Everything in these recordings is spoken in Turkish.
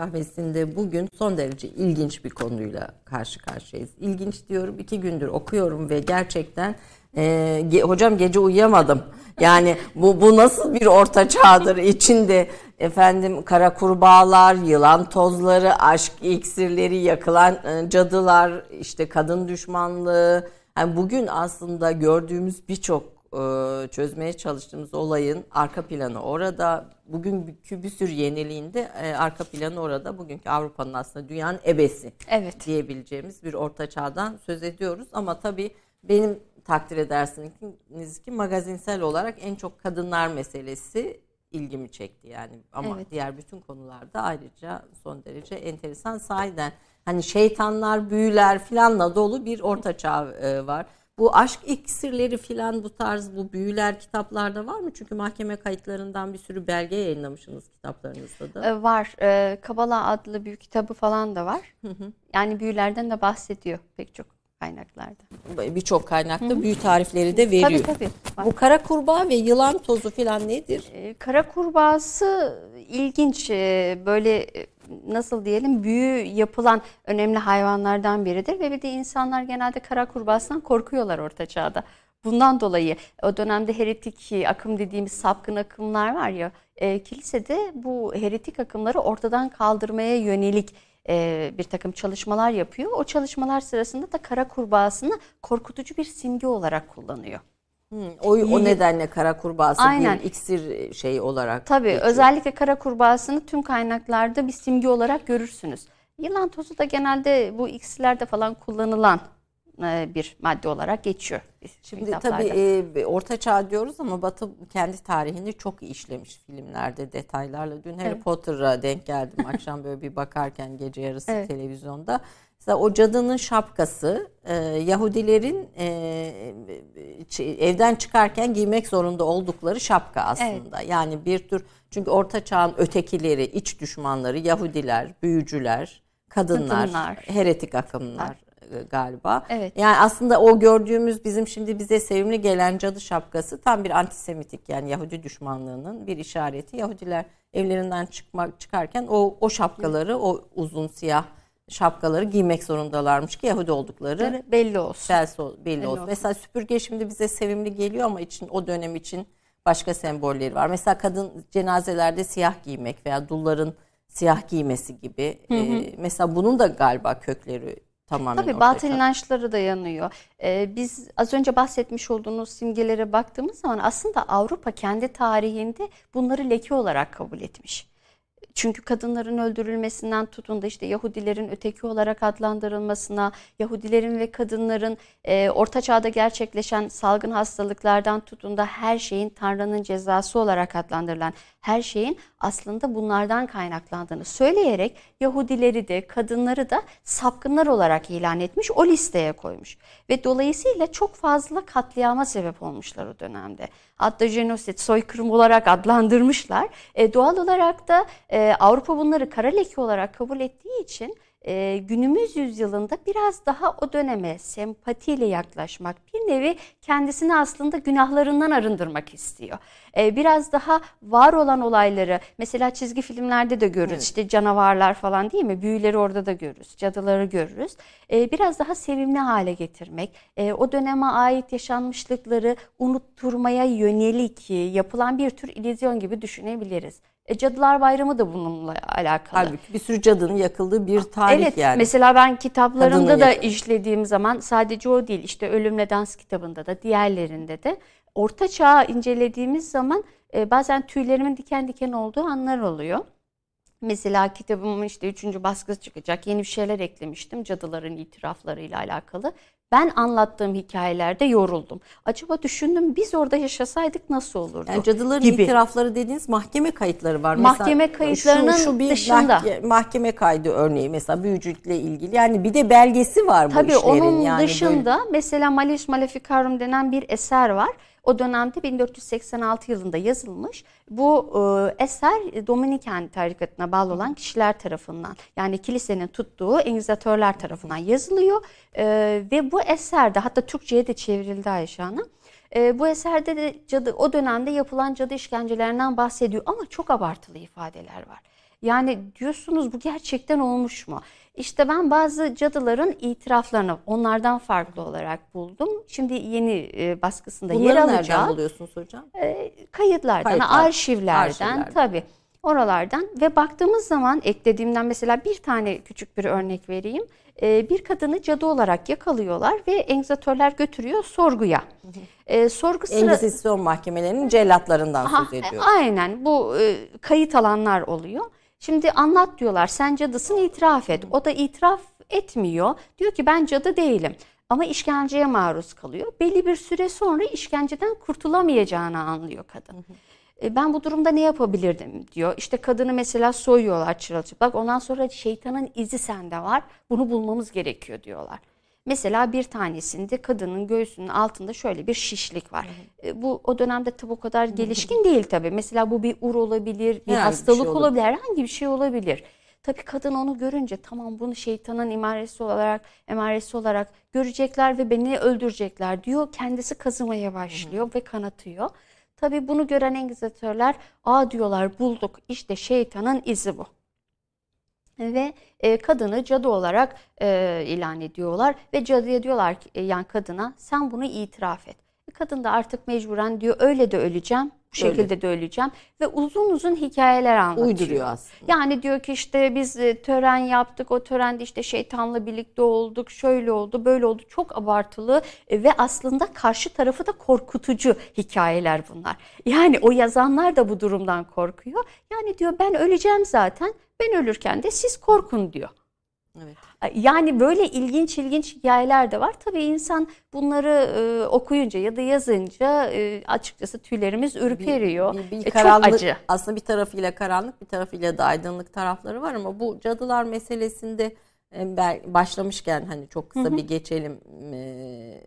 Kahvesinde bugün son derece ilginç bir konuyla karşı karşıyayız. İlginç diyorum iki gündür okuyorum ve gerçekten e, ge, hocam gece uyuyamadım. Yani bu bu nasıl bir orta çağdır içinde efendim kara kurbağalar, yılan tozları, aşk iksirleri, yakılan e, cadılar, işte kadın düşmanlığı. Yani bugün aslında gördüğümüz birçok e, çözmeye çalıştığımız olayın arka planı orada. Bugünkü bir sürü yeniliğinde e, arka planı orada. Bugünkü Avrupa'nın aslında dünyanın ebesi evet. diyebileceğimiz bir orta çağdan söz ediyoruz. Ama tabii benim takdir edersiniz ki magazinsel olarak en çok kadınlar meselesi ilgimi çekti yani. Ama evet. diğer bütün konularda ayrıca son derece enteresan sahiden. Hani şeytanlar, büyüler filanla dolu bir orta çağ e, var. Bu aşk iksirleri filan bu tarz bu büyüler kitaplarda var mı? Çünkü mahkeme kayıtlarından bir sürü belge yayınlamışsınız kitaplarınızda da. Ee, var. Ee, Kabala adlı büyük kitabı falan da var. Hı hı. Yani büyülerden de bahsediyor pek çok kaynaklarda. Birçok kaynakta Hı-hı. büyü tarifleri de veriyor. Tabii tabii. Bu kara kurbağa ve yılan tozu filan nedir? Ee, kara kurbağası ilginç. Ee, böyle nasıl diyelim büyü yapılan önemli hayvanlardan biridir ve bir de insanlar genelde kara kurbağasından korkuyorlar orta çağda. Bundan dolayı o dönemde heretik akım dediğimiz sapkın akımlar var ya e, kilisede bu heretik akımları ortadan kaldırmaya yönelik e, bir takım çalışmalar yapıyor. O çalışmalar sırasında da kara kurbağasını korkutucu bir simge olarak kullanıyor. Hmm, o, o nedenle kara kurbağası Aynen. bir iksir şey olarak. Tabii geçiyor. özellikle kara kurbağasını tüm kaynaklarda bir simge olarak görürsünüz. Yılan tozu da genelde bu iksirlerde falan kullanılan e, bir madde olarak geçiyor. Şimdi tabii e, Orta Çağ diyoruz ama Batı kendi tarihini çok iyi işlemiş filmlerde detaylarla. Dün Harry evet. Potter'a denk geldim akşam böyle bir bakarken gece yarısı evet. televizyonda. Mesela o cadının şapkası e, Yahudilerin e, evden çıkarken giymek zorunda oldukları şapka aslında. Evet. Yani bir tür çünkü Orta Çağ'ın ötekileri, iç düşmanları Yahudiler, büyücüler, kadınlar, kadınlar. heretik akımlar e, galiba. Evet. Yani aslında o gördüğümüz bizim şimdi bize sevimli gelen cadı şapkası tam bir antisemitik yani Yahudi düşmanlığının bir işareti. Yahudiler evlerinden çıkmak çıkarken o o şapkaları, o uzun siyah şapkaları giymek zorundalarmış ki Yahudi oldukları belli olsun. Belli, belli, olsun. olsun. Mesela süpürge şimdi bize sevimli geliyor ama için o dönem için başka sembolleri var. Mesela kadın cenazelerde siyah giymek veya dulların siyah giymesi gibi. Hı hı. Ee, mesela bunun da galiba kökleri tamamen Tabii batıl inançları da yanıyor. Ee, biz az önce bahsetmiş olduğunuz simgelere baktığımız zaman aslında Avrupa kendi tarihinde bunları leke olarak kabul etmiş. Çünkü kadınların öldürülmesinden tutun da işte Yahudilerin öteki olarak adlandırılmasına, Yahudilerin ve kadınların e, Orta Çağ'da gerçekleşen salgın hastalıklardan tutun da her şeyin Tanrı'nın cezası olarak adlandırılan her şeyin aslında bunlardan kaynaklandığını söyleyerek Yahudileri de kadınları da sapkınlar olarak ilan etmiş, o listeye koymuş. Ve dolayısıyla çok fazla katliama sebep olmuşlar o dönemde. Hatta jenosit, soykırım olarak adlandırmışlar. E, doğal olarak da e, Avrupa bunları kara leke olarak kabul ettiği için e, günümüz yüzyılında biraz daha o döneme sempatiyle yaklaşmak, bir nevi kendisini aslında günahlarından arındırmak istiyor. E, biraz daha var olan olayları, mesela çizgi filmlerde de görürüz, evet. işte canavarlar falan değil mi? Büyüleri orada da görürüz, cadıları görürüz. E, biraz daha sevimli hale getirmek, e, o döneme ait yaşanmışlıkları unutturmaya yönelik yapılan bir tür illüzyon gibi düşünebiliriz. E, Cadılar Bayramı da bununla alakalı. Halbuki bir sürü cadının yakıldığı bir tarih evet, yani. Mesela ben kitaplarımda Kadının da işlediğim zaman sadece o değil işte Ölümle Dans kitabında da diğerlerinde de Orta Çağ incelediğimiz zaman e, bazen tüylerimin diken diken olduğu anlar oluyor. Mesela kitabımın işte üçüncü baskısı çıkacak. Yeni bir şeyler eklemiştim cadıların itiraflarıyla alakalı. Ben anlattığım hikayelerde yoruldum. Acaba düşündüm biz orada yaşasaydık nasıl olurdu? Yani cadıların gibi. itirafları dediğiniz mahkeme kayıtları var. Mahkeme mesela, kayıtlarının şu, şu bir dışında. Mahkeme kaydı örneği mesela büyücülükle ilgili. Yani bir de belgesi var Tabii bu işlerin. Tabii onun yani dışında böyle... mesela Malleus Maleficarum denen bir eser var. O dönemde 1486 yılında yazılmış. Bu e, eser Dominiken tarikatına bağlı olan kişiler tarafından yani kilisenin tuttuğu engizatörler tarafından yazılıyor. E, ve bu eserde hatta Türkçe'ye de çevrildi Ayşe Hanım. E, bu eserde de cadı, o dönemde yapılan cadı işkencelerinden bahsediyor ama çok abartılı ifadeler var. Yani diyorsunuz bu gerçekten olmuş mu? İşte ben bazı cadıların itiraflarını onlardan farklı olarak buldum. Şimdi yeni e, baskısında Bunları yer nereden alacağım. buluyorsunuz hocam? E, kayıtlardan, Kayıtlar, arşivlerden, arşivlerden. tabii oralardan ve baktığımız zaman eklediğimden mesela bir tane küçük bir örnek vereyim. E, bir kadını cadı olarak yakalıyorlar ve engizatörler götürüyor sorguya. E, sorgu sıra... Engizisyon mahkemelerinin cellatlarından Ha, söz ediyor. Aynen bu e, kayıt alanlar oluyor. Şimdi anlat diyorlar sen cadısın itiraf et. O da itiraf etmiyor. Diyor ki ben cadı değilim. Ama işkenceye maruz kalıyor. Belli bir süre sonra işkenceden kurtulamayacağını anlıyor kadın. E, Ben bu durumda ne yapabilirdim diyor. İşte kadını mesela soyuyorlar çırılçıplak. Ondan sonra şeytanın izi sende var. Bunu bulmamız gerekiyor diyorlar. Mesela bir tanesinde kadının göğsünün altında şöyle bir şişlik var. E, Bu o dönemde tabi o kadar gelişkin değil tabi. Mesela bu bir ur olabilir, bir Herhangi bir hastalık şey olabilir. olabilir, herhangi bir şey olabilir. Tabii kadın onu görünce tamam bunu şeytanın imaresi olarak, emaresi olarak görecekler ve beni öldürecekler diyor. Kendisi kazımaya başlıyor ve kanatıyor. Tabii bunu gören engizatörler, aa diyorlar bulduk işte şeytanın izi bu ve e, kadını cadı olarak e, ilan ediyorlar ve cadıya diyorlar ki e, yani kadına sen bunu itiraf et. E, kadın da artık mecburen diyor öyle de öleceğim, bu Öyle. şekilde de öleceğim ve uzun uzun hikayeler anlatıyor. Uyduruyor aslında. Yani diyor ki işte biz e, tören yaptık, o törende işte şeytanla birlikte olduk, şöyle oldu, böyle oldu. Çok abartılı e, ve aslında karşı tarafı da korkutucu hikayeler bunlar. Yani o yazanlar da bu durumdan korkuyor. Yani diyor ben öleceğim zaten, ben ölürken de siz korkun diyor. Evet. Yani böyle ilginç ilginç hikayeler de var. Tabii insan bunları e, okuyunca ya da yazınca e, açıkçası tüylerimiz ürperiyor. Bir, bir E, çok karanlık, acı. aslında bir tarafıyla karanlık bir tarafıyla da aydınlık tarafları var ama bu cadılar meselesinde e, başlamışken hani çok kısa bir geçelim e,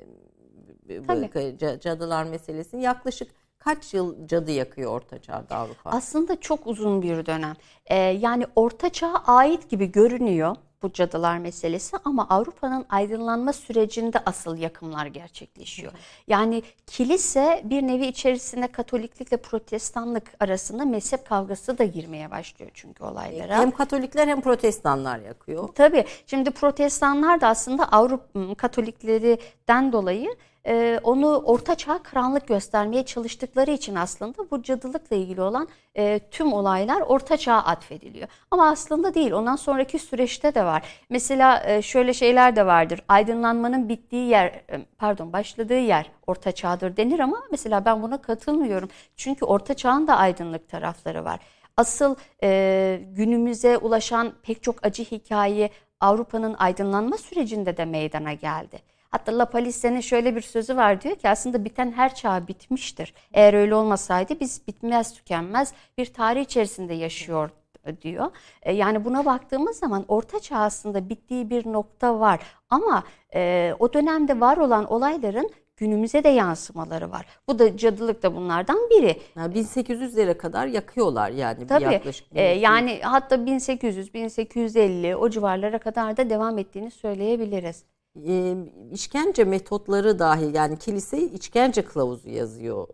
bu Tabii. cadılar meselesini yaklaşık kaç yıl cadı yakıyor Orta Çağ'da Avrupa? Aslında çok uzun bir dönem. Ee, yani Orta Çağ'a ait gibi görünüyor bu cadılar meselesi ama Avrupa'nın aydınlanma sürecinde asıl yakımlar gerçekleşiyor. Yani kilise bir nevi içerisinde Katoliklikle Protestanlık arasında mezhep kavgası da girmeye başlıyor çünkü olaylara. Hem Katolikler hem Protestanlar yakıyor. Tabii. Şimdi protestanlar da aslında Avrupa Katoliklerinden dolayı e, onu orta çağ karanlık göstermeye çalıştıkları için aslında bu cadılıkla ilgili olan e, tüm olaylar orta çağa atfediliyor. Ama aslında değil. Ondan sonraki süreçte de var. Mesela e, şöyle şeyler de vardır. Aydınlanmanın bittiği yer, e, pardon başladığı yer orta çağdır denir ama mesela ben buna katılmıyorum. Çünkü orta çağın da aydınlık tarafları var. Asıl e, günümüze ulaşan pek çok acı hikaye Avrupa'nın aydınlanma sürecinde de meydana geldi. Hatta La Palise'nin şöyle bir sözü var diyor ki aslında biten her çağ bitmiştir. Eğer öyle olmasaydı biz bitmez tükenmez bir tarih içerisinde yaşıyor diyor. E, Yani buna baktığımız zaman Orta Çağ aslında bittiği bir nokta var. Ama e, o dönemde var olan olayların günümüze de yansımaları var. Bu da cadılık da bunlardan biri. Yani 1800'lere kadar yakıyorlar yani bir Tabii yaklaşık. e, yani hatta 1800 1850 o civarlara kadar da devam ettiğini söyleyebiliriz. E, işkence metotları dahil yani kilise işkence kılavuzu yazıyor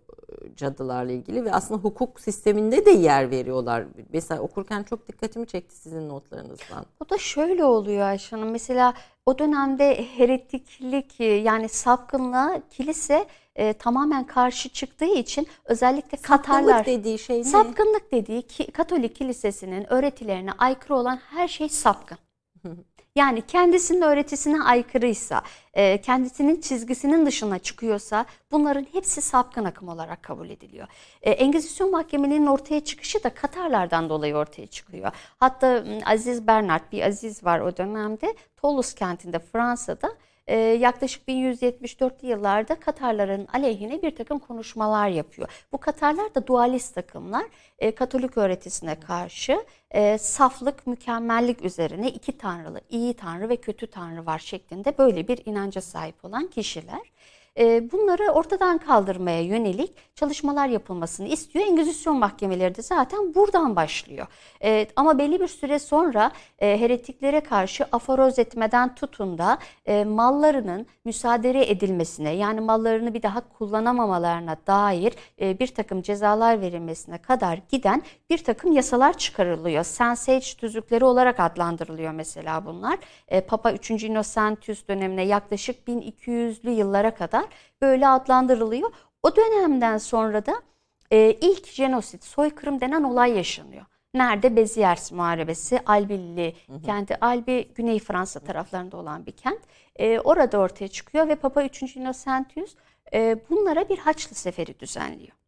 cadılarla ilgili ve aslında hukuk sisteminde de yer veriyorlar. Mesela okurken çok dikkatimi çekti sizin notlarınızdan. O da şöyle oluyor Ayşe Hanım. Mesela o dönemde heretiklik yani sapkınlığa kilise e, tamamen karşı çıktığı için özellikle Katarlar Sapkınlık dediği şey ne? sapkınlık dediği ki, Katolik kilisesinin öğretilerine aykırı olan her şey sapkın. Yani kendisinin öğretisine aykırıysa, e, kendisinin çizgisinin dışına çıkıyorsa bunların hepsi sapkın akım olarak kabul ediliyor. E, Engizisyon mahkemelerinin ortaya çıkışı da Katarlardan dolayı ortaya çıkıyor. Hatta Aziz Bernard bir aziz var o dönemde Toulouse kentinde Fransa'da e, yaklaşık 1174'lü yıllarda Katarların aleyhine bir takım konuşmalar yapıyor. Bu Katarlar da dualist takımlar. E, Katolik öğretisine karşı e, saflık, mükemmellik üzerine iki tanrılı, iyi tanrı ve kötü tanrı var şeklinde böyle bir inanca sahip olan kişiler. E, bunları ortadan kaldırmaya yönelik çalışmalar yapılmasını istiyor. Engizisyon mahkemeleri de zaten buradan başlıyor. E, ama belli bir süre sonra e, heretiklere karşı aforoz etmeden tutun da e, mallarının müsaade edilmesine yani mallarını bir daha kullanamamalarına dair e, bir takım cezalar verilmesine kadar giden bir takım yasalar çıkarılıyor. Sensage tüzükleri olarak adlandırılıyor mesela bunlar. Papa 3. Innocentius dönemine yaklaşık 1200'lü yıllara kadar böyle adlandırılıyor. O dönemden sonra da e, ilk jenosit, soykırım denen olay yaşanıyor. Nerede? Beziers Muharebesi, Albilli kenti. Albi, Güney Fransa taraflarında olan bir kent. E, orada ortaya çıkıyor ve Papa 3. Innocentius e, bunlara bir Haçlı seferi düzenliyor.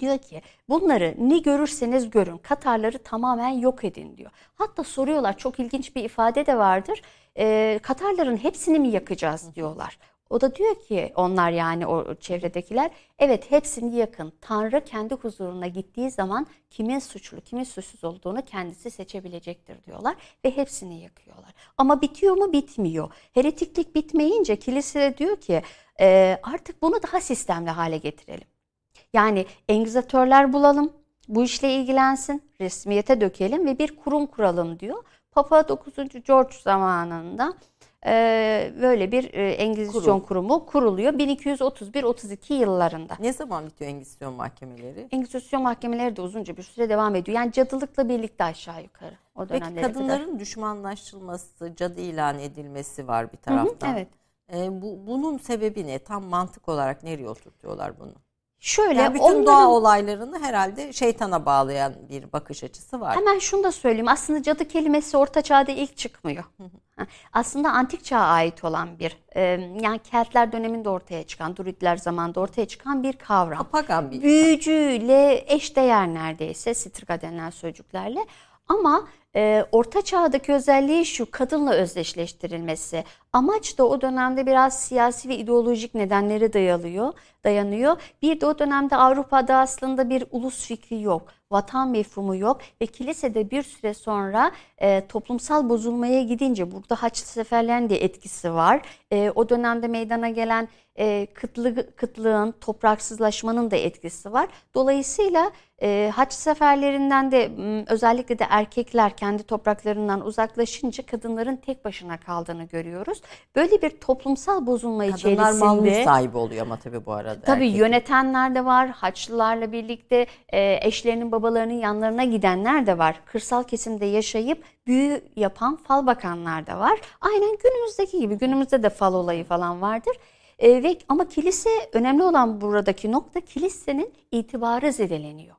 Diyor ki bunları ne görürseniz görün Katarları tamamen yok edin diyor. Hatta soruyorlar çok ilginç bir ifade de vardır. E, Katarların hepsini mi yakacağız diyorlar. O da diyor ki onlar yani o çevredekiler evet hepsini yakın. Tanrı kendi huzuruna gittiği zaman kimin suçlu kimin suçsuz olduğunu kendisi seçebilecektir diyorlar ve hepsini yakıyorlar. Ama bitiyor mu bitmiyor. Heretiklik bitmeyince kilise diyor ki e, artık bunu daha sistemli hale getirelim. Yani engizatörler bulalım, bu işle ilgilensin, resmiyete dökelim ve bir kurum kuralım diyor. Papa 9. George zamanında e, böyle bir e, Engizisyon Kurum. kurumu kuruluyor 1231-32 yıllarında. Ne zaman bitiyor Engizisyon mahkemeleri? Engizisyon mahkemeleri de uzunca bir süre devam ediyor. Yani cadılıkla birlikte aşağı yukarı o Peki kadınların kadar. düşmanlaştırılması, cadı ilan edilmesi var bir taraftan. Hı hı, evet. E, bu, bunun sebebi ne? Tam mantık olarak nereye oturtuyorlar bunu? Şöyle yani bütün onların, doğa olaylarını herhalde şeytana bağlayan bir bakış açısı var. Hemen şunu da söyleyeyim. Aslında cadı kelimesi orta çağda ilk çıkmıyor. Aslında antik çağa ait olan bir yani Keltler döneminde ortaya çıkan, Druidler zamanında ortaya çıkan bir kavram. Pagan bir. Büyücüyle eşdeğer neredeyse Sitrika denilen sözcüklerle. Ama e, orta çağdaki özelliği şu kadınla özdeşleştirilmesi. Amaç da o dönemde biraz siyasi ve ideolojik nedenlere dayalıyor, dayanıyor. Bir de o dönemde Avrupa'da aslında bir ulus fikri yok, vatan mefhumu yok ve kilisede bir süre sonra e, toplumsal bozulmaya gidince burada Haçlı seferlerin de etkisi var. E, o dönemde meydana gelen e, kıtlı, kıtlığın, topraksızlaşmanın da etkisi var. Dolayısıyla e, haç seferlerinden de özellikle de erkekler kendi topraklarından uzaklaşınca kadınların tek başına kaldığını görüyoruz. Böyle bir toplumsal bozulma Kadınlar içerisinde. Kadınlar mal sahibi oluyor ama tabii bu arada. Tabii erkek. yönetenler de var. Haçlılarla birlikte e, eşlerinin babalarının yanlarına gidenler de var. Kırsal kesimde yaşayıp büyü yapan fal bakanlar da var. Aynen günümüzdeki gibi günümüzde de fal olayı falan vardır. E, ve ama kilise önemli olan buradaki nokta kilisenin itibarı zedeleniyor.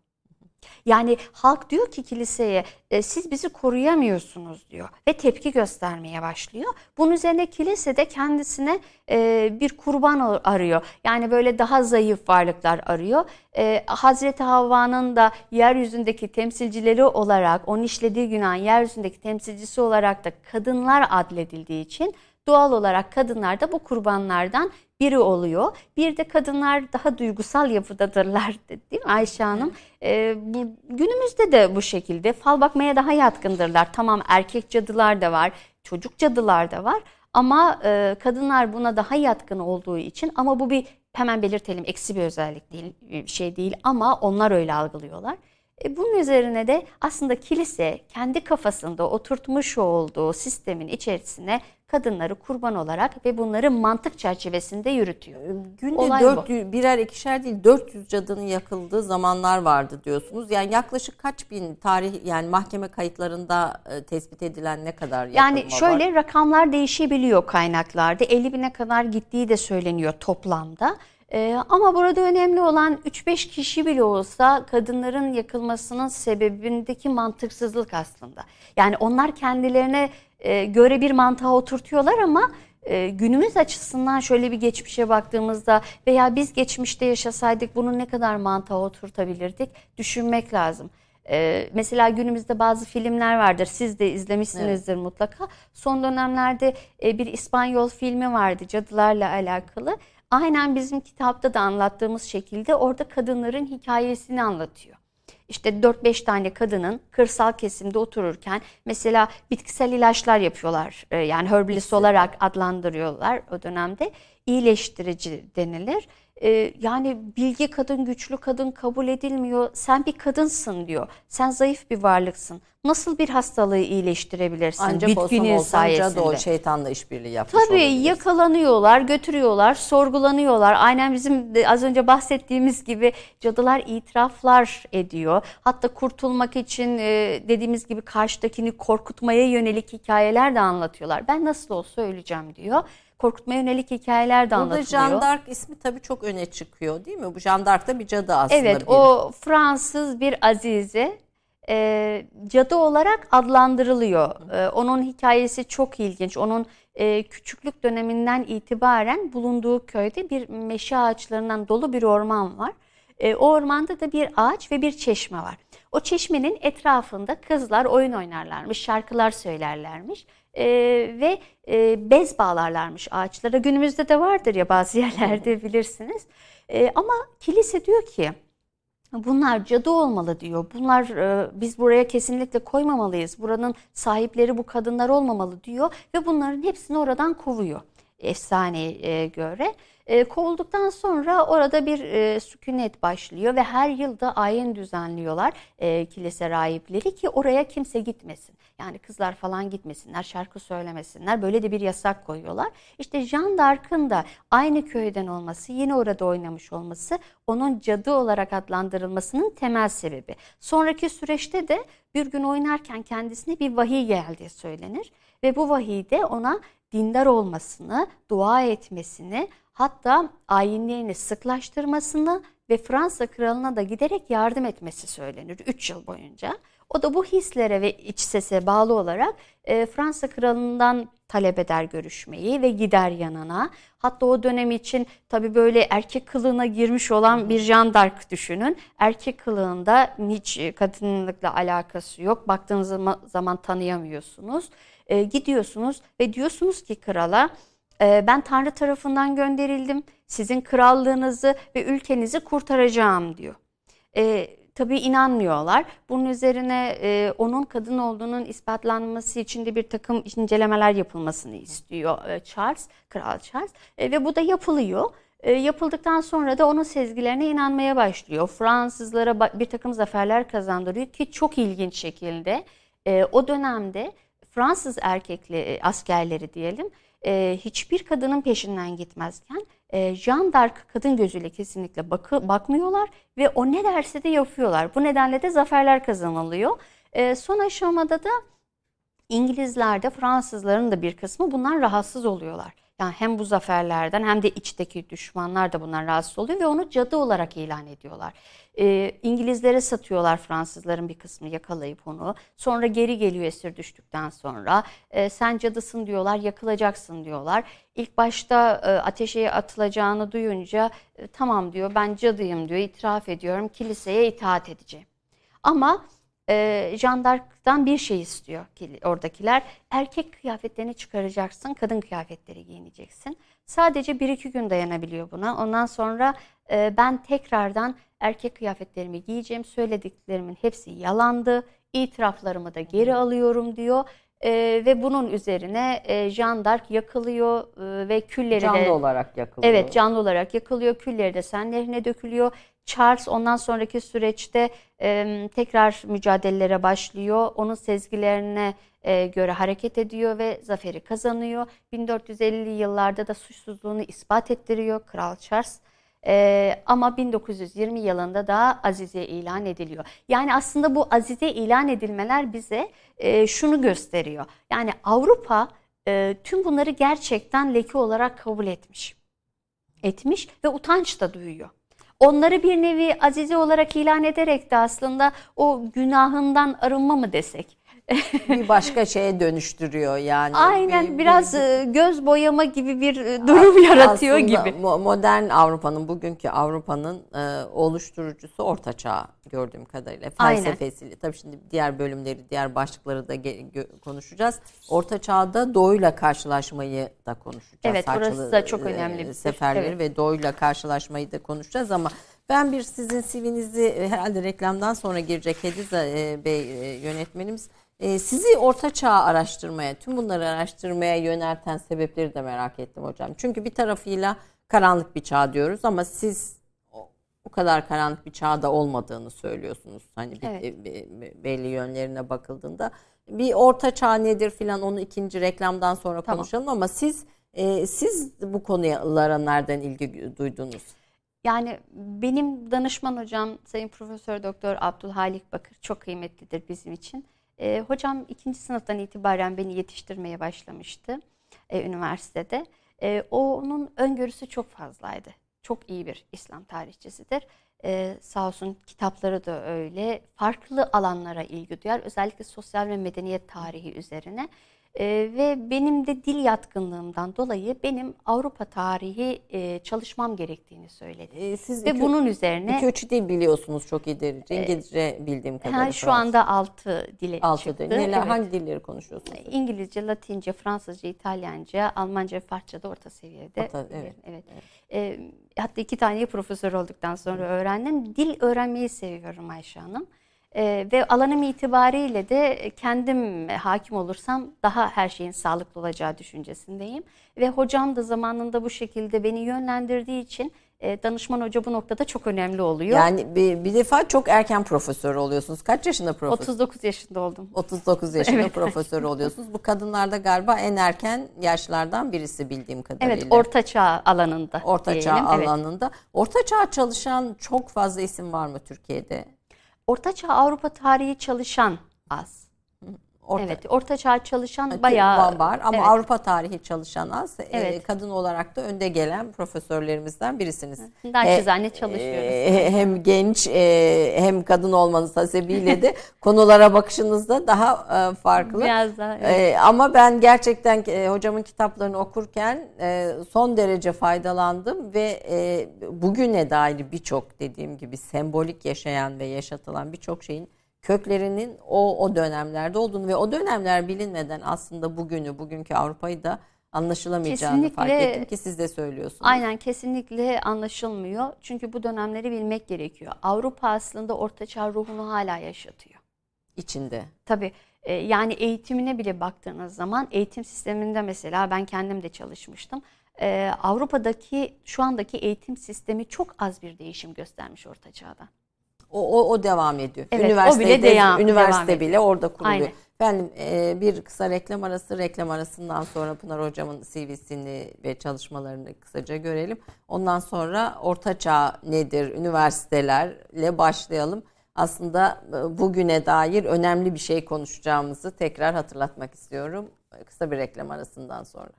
Yani halk diyor ki kiliseye e, siz bizi koruyamıyorsunuz diyor ve tepki göstermeye başlıyor. Bunun üzerine kilise de kendisine e, bir kurban arıyor. Yani böyle daha zayıf varlıklar arıyor. E, Hazreti Havva'nın da yeryüzündeki temsilcileri olarak, onun işlediği günah yeryüzündeki temsilcisi olarak da kadınlar adledildiği için doğal olarak kadınlar da bu kurbanlardan biri oluyor. Bir de kadınlar daha duygusal yapıdadırlar değil mi Ayşe Hanım? Ee, bu, günümüzde de bu şekilde fal bakmaya daha yatkındırlar. Tamam erkek cadılar da var, çocuk cadılar da var. Ama e, kadınlar buna daha yatkın olduğu için ama bu bir hemen belirtelim eksi bir özellik değil, bir şey değil ama onlar öyle algılıyorlar. E, bunun üzerine de aslında kilise kendi kafasında oturtmuş olduğu sistemin içerisine kadınları kurban olarak ve bunları mantık çerçevesinde yürütüyor. Ee, günde Olay 400, bu. birer ikişer değil 400 cadının yakıldığı zamanlar vardı diyorsunuz. Yani yaklaşık kaç bin tarih yani mahkeme kayıtlarında e, tespit edilen ne kadar Yani şöyle var? rakamlar değişebiliyor kaynaklarda. 50 bine kadar gittiği de söyleniyor toplamda. Ee, ama burada önemli olan 3-5 kişi bile olsa kadınların yakılmasının sebebindeki mantıksızlık aslında. Yani onlar kendilerine e, göre bir mantığa oturtuyorlar ama e, günümüz açısından şöyle bir geçmişe baktığımızda veya biz geçmişte yaşasaydık bunu ne kadar mantığa oturtabilirdik düşünmek lazım. E, mesela günümüzde bazı filmler vardır. Siz de izlemişsinizdir evet. mutlaka. Son dönemlerde e, bir İspanyol filmi vardı cadılarla alakalı. Aynen bizim kitapta da anlattığımız şekilde orada kadınların hikayesini anlatıyor işte 4-5 tane kadının kırsal kesimde otururken mesela bitkisel ilaçlar yapıyorlar. Ee, yani herbalist olarak adlandırıyorlar o dönemde. iyileştirici denilir. Ee, yani bilgi kadın, güçlü kadın kabul edilmiyor. Sen bir kadınsın diyor. Sen zayıf bir varlıksın. Nasıl bir hastalığı iyileştirebilirsin? Ancak Bitkinin sayesinde. o şeytanla işbirliği yapmış Tabii olabiliriz. yakalanıyorlar, götürüyorlar, sorgulanıyorlar. Aynen bizim az önce bahsettiğimiz gibi cadılar itiraflar ediyor. Hatta kurtulmak için e, dediğimiz gibi karşıdakini korkutmaya yönelik hikayeler de anlatıyorlar. Ben nasıl olsa öleceğim diyor. Korkutmaya yönelik hikayeler de Burada anlatılıyor. Jeanne d'Arc ismi tabii çok öne çıkıyor değil mi? Bu Jeanne d'Arc da bir cadı aslında. Evet bir. o Fransız bir azize e, cadı olarak adlandırılıyor. E, onun hikayesi çok ilginç. Onun e, küçüklük döneminden itibaren bulunduğu köyde bir meşe ağaçlarından dolu bir orman var. E, o ormanda da bir ağaç ve bir çeşme var. O çeşmenin etrafında kızlar oyun oynarlarmış, şarkılar söylerlermiş e, ve e, bez bağlarlarmış ağaçlara. Günümüzde de vardır ya bazı yerlerde bilirsiniz. E, ama kilise diyor ki bunlar cadı olmalı diyor. Bunlar e, biz buraya kesinlikle koymamalıyız. Buranın sahipleri bu kadınlar olmamalı diyor ve bunların hepsini oradan kovuyor efsaneye göre. E, kovulduktan sonra orada bir e, sükunet başlıyor ve her yılda ayin düzenliyorlar e, kilise rahipleri ki oraya kimse gitmesin. Yani kızlar falan gitmesinler, şarkı söylemesinler. Böyle de bir yasak koyuyorlar. İşte Jean d'Arc'ın da aynı köyden olması, yine orada oynamış olması onun cadı olarak adlandırılmasının temel sebebi. Sonraki süreçte de bir gün oynarken kendisine bir vahiy geldiği söylenir. Ve bu vahiyde ona dindar olmasını, dua etmesini, hatta ayinlerini sıklaştırmasını ve Fransa kralına da giderek yardım etmesi söylenir 3 yıl boyunca. O da bu hislere ve iç sese bağlı olarak e, Fransa kralından talep eder görüşmeyi ve gider yanına. Hatta o dönem için tabi böyle erkek kılığına girmiş olan bir Jeanne d'Arc düşünün. Erkek kılığında hiç kadınlıkla alakası yok. Baktığınız zaman tanıyamıyorsunuz. E, gidiyorsunuz ve diyorsunuz ki krala e, ben Tanrı tarafından gönderildim. Sizin krallığınızı ve ülkenizi kurtaracağım diyor. E, tabii inanmıyorlar. Bunun üzerine e, onun kadın olduğunun ispatlanması için de bir takım incelemeler yapılmasını istiyor e, Charles, Kral Charles e, ve bu da yapılıyor. E, yapıldıktan sonra da onun sezgilerine inanmaya başlıyor. Fransızlara bir takım zaferler kazandırıyor ki çok ilginç şekilde e, o dönemde Fransız erkekli e, askerleri diyelim e, hiçbir kadının peşinden gitmezken e, Jean d'Arc kadın gözüyle kesinlikle bakı, bakmıyorlar ve o ne derse de yapıyorlar. Bu nedenle de zaferler kazanılıyor. E, son aşamada da İngilizler de Fransızların da bir kısmı bundan rahatsız oluyorlar. Yani hem bu zaferlerden hem de içteki düşmanlar da bundan rahatsız oluyor ve onu cadı olarak ilan ediyorlar. E, İngilizlere satıyorlar Fransızların bir kısmı yakalayıp onu. Sonra geri geliyor esir düştükten sonra. E, sen cadısın diyorlar, yakılacaksın diyorlar. İlk başta e, ateşe atılacağını duyunca e, tamam diyor ben cadıyım diyor, itiraf ediyorum, kiliseye itaat edeceğim. Ama e, jandarktan bir şey istiyor oradakiler. Erkek kıyafetlerini çıkaracaksın, kadın kıyafetleri giyineceksin. Sadece bir iki gün dayanabiliyor buna. Ondan sonra e, ben tekrardan erkek kıyafetlerimi giyeceğim. Söylediklerimin hepsi yalandı. İtiraflarımı da geri alıyorum diyor. E, ve bunun üzerine e, Jean d'Arc yakılıyor e, ve külleri canlı de... Canlı olarak yakılıyor. Evet canlı olarak yakılıyor. Külleri de Sen Nehri'ne dökülüyor. Charles ondan sonraki süreçte e, tekrar mücadelelere başlıyor. Onun sezgilerine e, göre hareket ediyor ve zaferi kazanıyor. 1450'li yıllarda da suçsuzluğunu ispat ettiriyor Kral Charles. E, ama 1920 yılında da Azize ilan ediliyor. Yani aslında bu Azize ilan edilmeler bize e, şunu gösteriyor. Yani Avrupa e, tüm bunları gerçekten leke olarak kabul etmiş. Etmiş ve utanç da duyuyor. Onları bir nevi azize olarak ilan ederek de aslında o günahından arınma mı desek? Bir başka şeye dönüştürüyor yani. Aynen bir, biraz bir, e, göz boyama gibi bir e, durum yaratıyor gibi. Modern Avrupa'nın bugünkü Avrupa'nın e, oluşturucusu Orta Çağ gördüğüm kadarıyla felsefesiyle. Tabii şimdi diğer bölümleri, diğer başlıkları da konuşacağız. Orta Çağ'da doğuyla karşılaşmayı da konuşacağız. Evet, Harçlı, orası da çok önemli bir seferleri evet. ve doğuyla karşılaşmayı da konuşacağız ama ben bir sizin CV'nizi herhalde reklamdan sonra girecek Hediz Bey yönetmenimiz E, sizi orta çağ araştırmaya, tüm bunları araştırmaya yönelten sebepleri de merak ettim hocam. Çünkü bir tarafıyla karanlık bir çağ diyoruz ama siz o kadar karanlık bir çağda olmadığını söylüyorsunuz. Hani bir, Evet. bir- bir- belli yönlerine bakıldığında. Bir orta çağ nedir filan onu ikinci reklamdan sonra Tamam. konuşalım ama siz e, siz bu konulara nereden ilgi duydunuz? Yani benim danışman hocam Sayın Profesör Doktor Abdülhalik Bakır çok kıymetlidir bizim için. Ee, hocam ikinci sınıftan itibaren beni yetiştirmeye başlamıştı e, üniversitede. E, onun öngörüsü çok fazlaydı. Çok iyi bir İslam tarihçisidir. E, sağ olsun kitapları da öyle. Farklı alanlara ilgi duyar. Özellikle sosyal ve medeniyet tarihi üzerine. E, ve benim de dil yatkınlığımdan dolayı benim Avrupa tarihi e, çalışmam gerektiğini söyledi. E, siz Ve iki, bunun üzerine iki üç dil biliyorsunuz çok iyi derece. İngilizce bildiğim kadarıyla. ha, şu anda altı dile altı çıktı. dil. Neler, Evet. hangi dilleri konuşuyorsunuz? İngilizce, Latince, Fransızca, İtalyanca, Almanca, Farsça da orta seviyede. Orta, evet, evet. Ee, hatta iki tane profesör olduktan sonra öğrendim. Dil öğrenmeyi seviyorum Ayşe Hanım. Ee, ve alanım itibariyle de kendim hakim olursam daha her şeyin sağlıklı olacağı düşüncesindeyim. Ve hocam da zamanında bu şekilde beni yönlendirdiği için e, danışman hoca bu noktada çok önemli oluyor. Yani bir, bir defa çok erken profesör oluyorsunuz. Kaç yaşında profesör? 39 yaşında oldum. 39 yaşında Evet. profesör oluyorsunuz. Bu kadınlarda galiba en erken yaşlardan birisi bildiğim kadarıyla. Evet, orta çağ alanında. Orta çağ diyelim. Evet. alanında. Orta çağ çalışan çok fazla isim var mı Türkiye'de? Ortaçağ Avrupa tarihi çalışan az. Orta, Evet, Ortaçağ çalışan Türk bayağı var ama evet. Avrupa tarihi çalışan az. E, Evet. kadın olarak da önde gelen profesörlerimizden birisiniz. Naçizane E, çalışıyoruz. e, hem genç e, hem kadın olmanız hasebiyle de konulara bakışınız da daha e, farklı. Biraz daha evet. Ee, ama ben gerçekten e, hocamın kitaplarını okurken e, son derece faydalandım ve e, bugüne dair birçok dediğim gibi sembolik yaşayan ve yaşatılan birçok şeyin köklerinin o o dönemlerde olduğunu ve o dönemler bilinmeden aslında bugünü, bugünkü Avrupa'yı da anlaşılamayacağını fark Kesinlikle- ettim ki siz de söylüyorsunuz. Aynen kesinlikle anlaşılmıyor. Çünkü bu dönemleri bilmek gerekiyor. Avrupa aslında Ortaçağ ruhunu hala yaşatıyor. içinde. Tabii e, yani eğitimine bile baktığınız zaman eğitim sisteminde mesela ben kendim de çalışmıştım. E, Avrupa'daki şu andaki eğitim sistemi çok az bir değişim göstermiş Orta Çağ'da. O, o, o devam ediyor. Evet, o Üniversitede, bile devam- üniversite devam bile orada kuruluyor. Aynen. Efendim e, bir kısa reklam arası, reklam arasından sonra Pınar Hocam'ın CV'sini ve çalışmalarını kısaca görelim. Ondan sonra ortaçağ nedir, üniversitelerle başlayalım. Aslında e, bugüne dair önemli bir şey konuşacağımızı tekrar hatırlatmak istiyorum. Kısa bir reklam arasından sonra.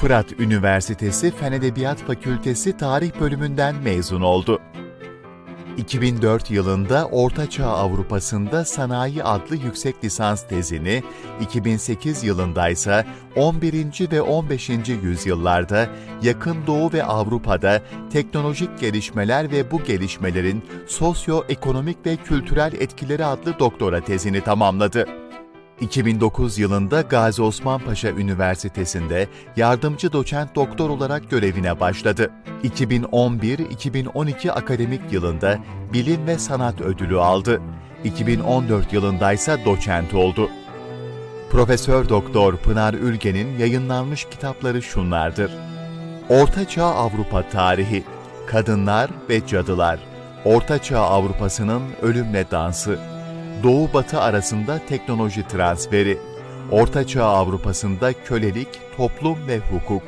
Fırat Üniversitesi Fen Edebiyat Fakültesi Tarih Bölümünden mezun oldu. 2004 yılında Orta Çağ Avrupa'sında Sanayi adlı yüksek lisans tezini, 2008 yılında ise 11. ve 15. yüzyıllarda Yakın Doğu ve Avrupa'da teknolojik gelişmeler ve bu gelişmelerin sosyoekonomik ve kültürel etkileri adlı doktora tezini tamamladı. 2009 yılında Gazi Osman Paşa Üniversitesi'nde yardımcı doçent doktor olarak görevine başladı. 2011-2012 akademik yılında Bilim ve Sanat Ödülü aldı. 2014 yılında ise doçent oldu. Profesör Doktor Pınar Ülgen'in yayınlanmış kitapları şunlardır. Ortaçağ Avrupa Tarihi, Kadınlar ve Cadılar, Ortaçağ Avrupa'sının Ölümle Dansı, Doğu-Batı arasında teknoloji transferi, Ortaçağ Avrupa'sında kölelik, toplum ve hukuk,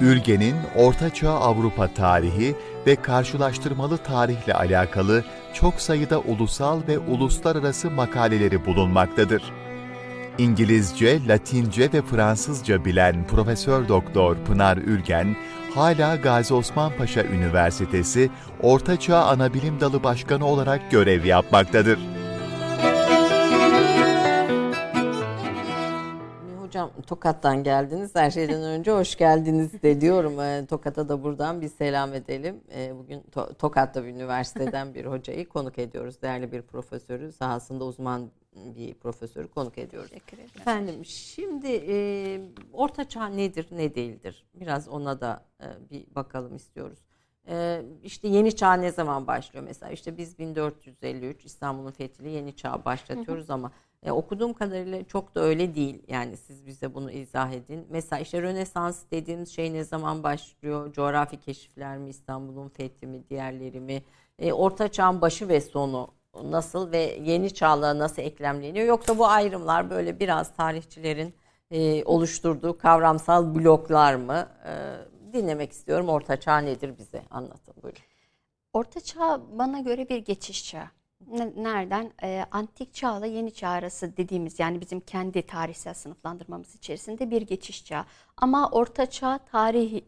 Ülgen'in Ortaçağ Avrupa tarihi ve karşılaştırmalı tarihle alakalı çok sayıda ulusal ve uluslararası makaleleri bulunmaktadır. İngilizce, Latince ve Fransızca bilen Profesör Doktor Pınar Ülgen, hala Gazi Osman Paşa Üniversitesi Ortaçağ Anabilim Dalı Başkanı olarak görev yapmaktadır. Hocam Tokat'tan geldiniz. Her şeyden önce hoş geldiniz de diyorum. Ee, Tokat'a da buradan bir selam edelim. Ee, Bugün To- Tokat'ta bir üniversiteden bir hocayı konuk ediyoruz. Değerli bir profesörü, sahasında uzman bir profesörü konuk ediyoruz. Teşekkür ederim. Efendim şimdi e, Orta Çağ nedir ne değildir? Biraz ona da e, bir bakalım istiyoruz. Ee, işte yeni çağ ne zaman başlıyor mesela? İşte biz 1453 İstanbul'un fethiyle yeni çağ başlatıyoruz ama e, okuduğum kadarıyla çok da öyle değil. Yani siz bize bunu izah edin. Mesela işte Rönesans dediğimiz şey ne zaman başlıyor? Coğrafi keşifler mi, İstanbul'un fethi mi, diğerleri mi? E, Orta Çağ'ın başı ve sonu nasıl ve yeni çağla nasıl eklemleniyor? Yoksa bu ayrımlar böyle biraz tarihçilerin e, oluşturduğu kavramsal bloklar mı? E, dinlemek istiyorum. Orta Çağ nedir bize anlatın buyurun. Orta Çağ bana göre bir geçiş çağı. Nereden? E, antik çağla yeni çağ arası dediğimiz yani bizim kendi tarihsel sınıflandırmamız içerisinde bir geçiş çağı. Ama orta çağ tarihi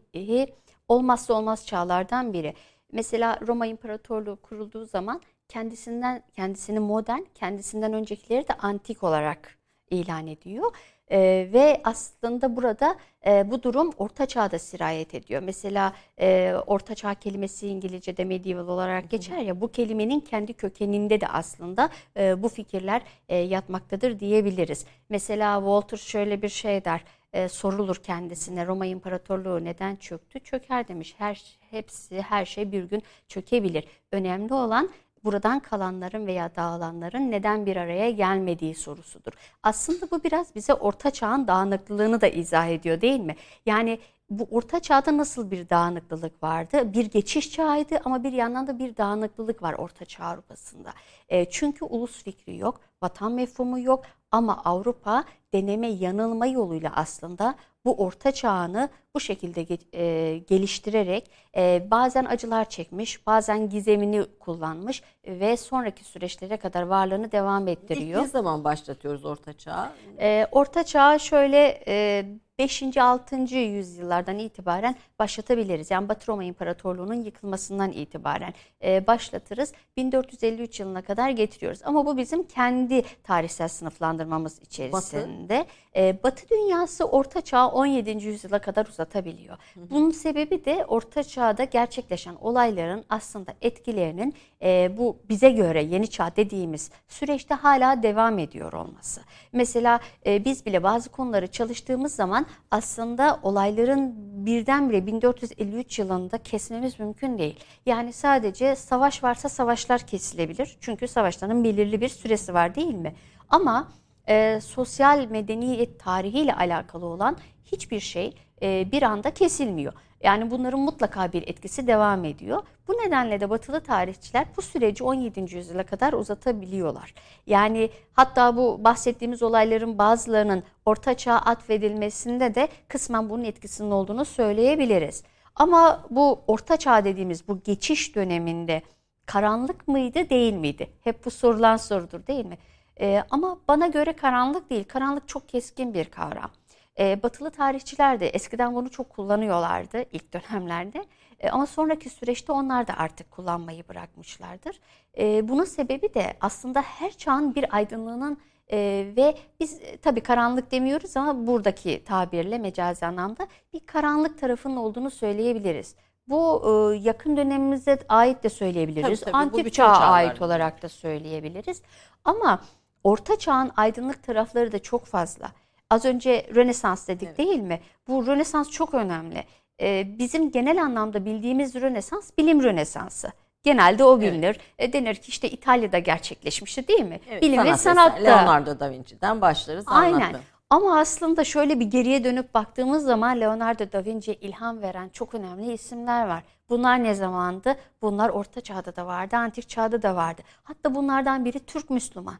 olmazsa olmaz çağlardan biri. Mesela Roma İmparatorluğu kurulduğu zaman kendisinden kendisini modern, kendisinden öncekileri de antik olarak ilan ediyor. E, ve aslında burada e, bu durum Orta Çağ'da sirayet ediyor. Mesela e, Orta Çağ kelimesi İngilizce'de medieval olarak geçer ya bu kelimenin kendi kökeninde de aslında e, bu fikirler e, yatmaktadır diyebiliriz. Mesela Walter şöyle bir şey der e, sorulur kendisine Roma İmparatorluğu neden çöktü? Çöker demiş. Her hepsi her şey bir gün çökebilir. Önemli olan buradan kalanların veya dağılanların neden bir araya gelmediği sorusudur. Aslında bu biraz bize orta çağın dağınıklığını da izah ediyor değil mi? Yani bu orta çağda nasıl bir dağınıklılık vardı? Bir geçiş çağıydı ama bir yandan da bir dağınıklılık var orta çağ Avrupa'sında. E, çünkü ulus fikri yok, vatan mefhumu yok ama Avrupa deneme yanılma yoluyla aslında bu orta çağını bu şekilde e, geliştirerek e, bazen acılar çekmiş, bazen gizemini kullanmış ve sonraki süreçlere kadar varlığını devam ettiriyor. İlk ne zaman başlatıyoruz orta çağı? E, orta çağı şöyle e, 5. 6. yüzyıllardan itibaren başlatabiliriz. Yani Batı Roma İmparatorluğu'nun yıkılmasından itibaren e, başlatırız. 1453 yılına kadar getiriyoruz. Ama bu bizim kendi tarihsel sınıflandırmamız içerisinde. Batı, e, Batı dünyası Orta Çağ 17. yüzyıla kadar uzatabiliyor. Hı hı. Bunun sebebi de Orta Çağ'da gerçekleşen olayların aslında etkilerinin e, bu bize göre yeni çağ dediğimiz süreçte hala devam ediyor olması. Mesela e, biz bile bazı konuları çalıştığımız zaman aslında olayların birdenbire 1453 yılında kesmemiz mümkün değil. Yani sadece savaş varsa savaşlar kesilebilir. Çünkü savaşların belirli bir süresi var değil mi? Ama e, sosyal medeniyet tarihiyle alakalı olan hiçbir şey e, bir anda kesilmiyor. Yani bunların mutlaka bir etkisi devam ediyor. Bu nedenle de batılı tarihçiler bu süreci 17. yüzyıla kadar uzatabiliyorlar. Yani hatta bu bahsettiğimiz olayların bazılarının orta çağa atfedilmesinde de kısmen bunun etkisinin olduğunu söyleyebiliriz. Ama bu orta çağ dediğimiz bu geçiş döneminde karanlık mıydı değil miydi? Hep bu sorulan sorudur değil mi? Ee, ama bana göre karanlık değil. Karanlık çok keskin bir kavram. E, batılı tarihçiler de eskiden bunu çok kullanıyorlardı ilk dönemlerde. E, ama sonraki süreçte onlar da artık kullanmayı bırakmışlardır. E, bunun sebebi de aslında her çağın bir aydınlığının e, ve biz e, tabii karanlık demiyoruz ama buradaki tabirle mecazi anlamda bir karanlık tarafının olduğunu söyleyebiliriz. Bu e, yakın dönemimize ait de söyleyebiliriz. Tabii, tabii, Antik çağa ait olarak da söyleyebiliriz. Ama Orta Çağ'ın aydınlık tarafları da çok fazla. Az önce Rönesans dedik evet. değil mi? Bu Rönesans çok önemli. Ee, bizim genel anlamda bildiğimiz Rönesans bilim Rönesansı. Genelde o bilinir. Evet. E, denir ki işte İtalya'da gerçekleşmişti değil mi? Evet, bilim sanat ve sanatta. Leonardo da Vinci'den başlarız Aynen. Anlattım. Ama aslında şöyle bir geriye dönüp baktığımız zaman Leonardo da Vinci'ye ilham veren çok önemli isimler var. Bunlar ne zamandı? Bunlar Orta Çağ'da da vardı, Antik Çağ'da da vardı. Hatta bunlardan biri Türk Müslüman.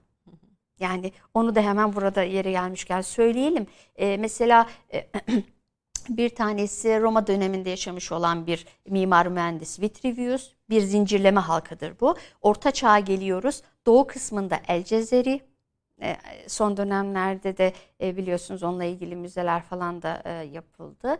Yani onu da hemen burada yere gelmişken söyleyelim. E, mesela e, bir tanesi Roma döneminde yaşamış olan bir mimar mühendis Vitruvius. Bir zincirleme halkadır bu. Orta çağa geliyoruz. Doğu kısmında El Cezeri, e, son dönemlerde de e, biliyorsunuz onunla ilgili müzeler falan da e, yapıldı.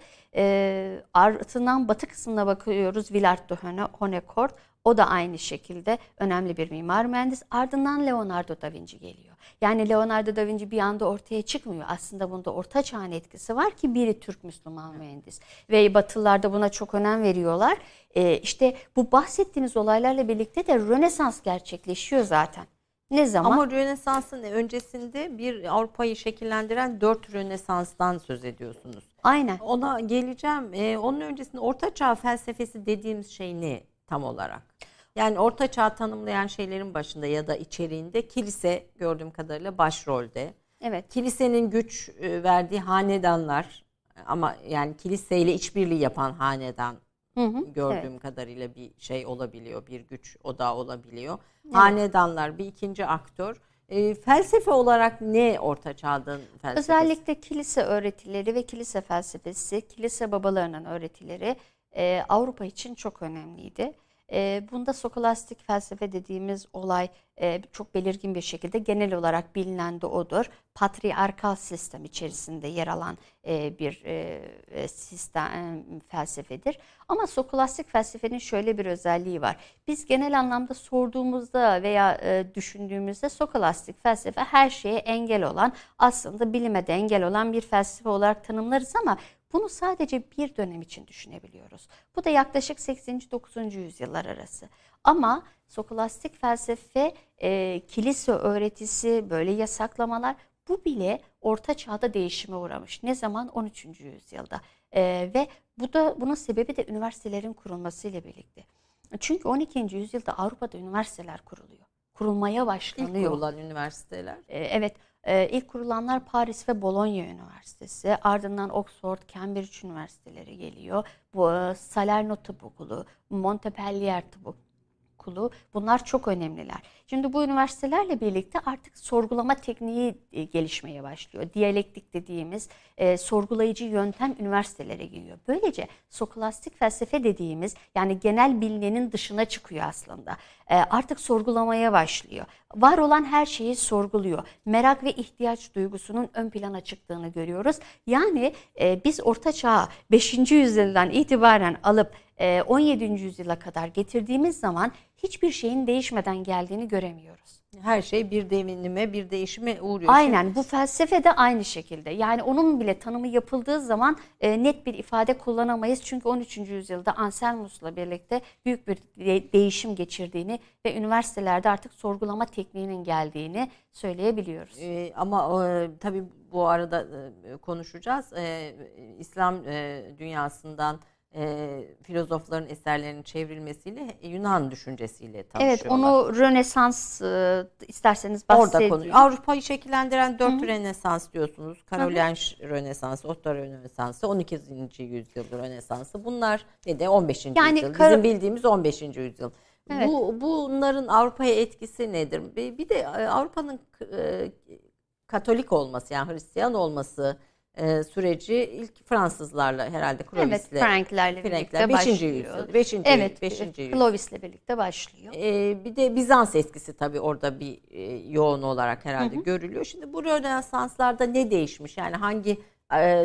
Ardından batı kısmına bakıyoruz. Villard de Honnecourt. O da aynı şekilde önemli bir mimar mühendis. Ardından Leonardo da Vinci geliyor. Yani Leonardo da Vinci bir anda ortaya çıkmıyor. Aslında bunda orta çağın etkisi var ki biri Türk Müslüman mühendis. Ve Batılılar da buna çok önem veriyorlar. Ee, işte bu bahsettiğiniz olaylarla birlikte de Rönesans gerçekleşiyor zaten. Ne zaman? Ama Rönesans'ın öncesinde bir Avrupa'yı şekillendiren dört Rönesans'tan söz ediyorsunuz. Aynen. Ona geleceğim. Ee, onun öncesinde Orta Çağ felsefesi dediğimiz şey ne tam olarak? Yani Orta Çağ tanımlayan şeylerin başında ya da içeriğinde kilise gördüğüm kadarıyla başrolde. Evet. Kilisenin güç e, verdiği hanedanlar ama yani kiliseyle işbirliği yapan hanedan Hı hı. gördüğüm Evet. kadarıyla bir şey olabiliyor, bir güç odağı olabiliyor. Hanedanlar bir ikinci aktör. E, felsefe olarak ne Orta Çağ'ın felsefesi? Özellikle kilise öğretileri ve kilise felsefesi, kilise babalarının öğretileri e, Avrupa için çok önemliydi. E, bunda skolastik felsefe dediğimiz olay e, çok belirgin bir şekilde genel olarak bilinen de odur. Patriarkal sistem içerisinde yer alan e, bir e, e, sistem felsefedir. Ama skolastik felsefenin şöyle bir özelliği var. Biz genel anlamda sorduğumuzda veya e, düşündüğümüzde skolastik felsefe her şeye engel olan, aslında bilime de engel olan bir felsefe olarak tanımlarız ama bunu sadece bir dönem için düşünebiliyoruz. Bu da yaklaşık 8. 9. yüzyıllar arası. Ama skolastik felsefe, e, kilise öğretisi, böyle yasaklamalar bu bile Orta Çağ'da değişime uğramış. Ne zaman? 13. yüzyılda. E, ve bu da bunun sebebi de üniversitelerin kurulmasıyla birlikte. Çünkü 12. yüzyılda Avrupa'da üniversiteler kuruluyor. Kurulmaya İlk başlanıyor. kurulan üniversiteler. E, Evet, e, ilk kurulanlar Paris ve Bologna Üniversitesi, ardından Oxford, Cambridge Üniversiteleri geliyor. Bu e, Salerno Tıp Okulu, Montpellier Tıp Okulu bunlar çok önemliler. Şimdi bu üniversitelerle birlikte artık sorgulama tekniği e, gelişmeye başlıyor. Diyalektik dediğimiz e, sorgulayıcı yöntem üniversitelere giriyor. Böylece skolastik felsefe dediğimiz yani genel bilinenin dışına çıkıyor aslında. E, artık sorgulamaya başlıyor. Var olan her şeyi sorguluyor. Merak ve ihtiyaç duygusunun ön plana çıktığını görüyoruz. Yani e, biz Orta Çağ 5. yüzyıldan itibaren alıp e, 17. yüzyıla kadar getirdiğimiz zaman hiçbir şeyin değişmeden geldiğini göremiyoruz. Her şey bir devinime, bir değişime uğruyor. Aynen bu felsefe de aynı şekilde. Yani onun bile tanımı yapıldığı zaman e, net bir ifade kullanamayız. Çünkü 13. yüzyılda Anselmus'la birlikte büyük bir de- değişim geçirdiğini ve üniversitelerde artık sorgulama tekniğinin geldiğini söyleyebiliyoruz. Ee, ama e, tabii bu arada e, konuşacağız. E, İslam e, dünyasından e, filozofların eserlerinin çevrilmesiyle Yunan düşüncesiyle tanışıyorlar. Evet onu Rönesans e, isterseniz Orada bahsedeyim. konu. Avrupa'yı şekillendiren dört Rönesans diyorsunuz. Karolinj Rönesansı, Otto Rönesansı, 12. yüzyıl Rönesansı. Bunlar ve de 15. Yani yüzyıl. kar- Bizim bildiğimiz 15. yüzyıl. Evet. Bu bunların Avrupa'ya etkisi nedir? Bir bir de e, Avrupa'nın e, Katolik olması yani Hristiyan olması e, süreci ilk Fransızlarla herhalde Evet, Clovis'le Franklerle Frankler, birlikte 5. başlıyor. yüzyıl. 5. Evet, 5. yüzyıl. Clovis'le birlikte başlıyor. Ee, bir de Bizans etkisi tabii orada bir e, yoğun olarak herhalde görülüyor. Şimdi bu Rönesanslarda ne değişmiş? Yani hangi e,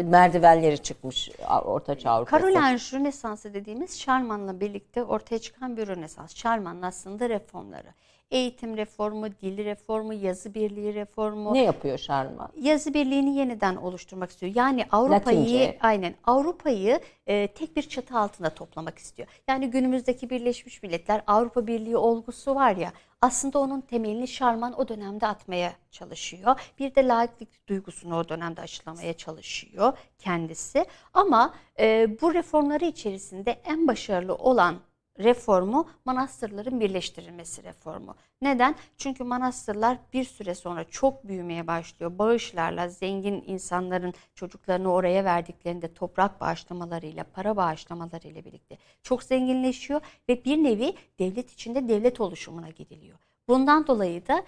merdivenleri çıkmış Orta Çağ Avrupası? Karolinj Rönesansı dediğimiz Şarman'la birlikte ortaya çıkan bir Rönesans. Şarman'ın aslında reformları. Eğitim reformu, dil reformu, yazı birliği reformu. Ne yapıyor Şarma? yazı birliğini yeniden oluşturmak istiyor. Yani Avrupa'yı aynen Avrupa'yı e, tek bir çatı altında toplamak istiyor. Yani günümüzdeki Birleşmiş Milletler Avrupa Birliği olgusu var ya aslında onun temelini Şarman o dönemde atmaya çalışıyor. Bir de laiklik duygusunu o dönemde aşılamaya çalışıyor kendisi. Ama e, bu reformları içerisinde en başarılı olan reformu manastırların birleştirilmesi reformu. Neden? Çünkü manastırlar bir süre sonra çok büyümeye başlıyor. Bağışlarla zengin insanların çocuklarını oraya verdiklerinde toprak bağışlamalarıyla, para bağışlamalarıyla birlikte çok zenginleşiyor ve bir nevi devlet içinde devlet oluşumuna gidiliyor. Bundan dolayı da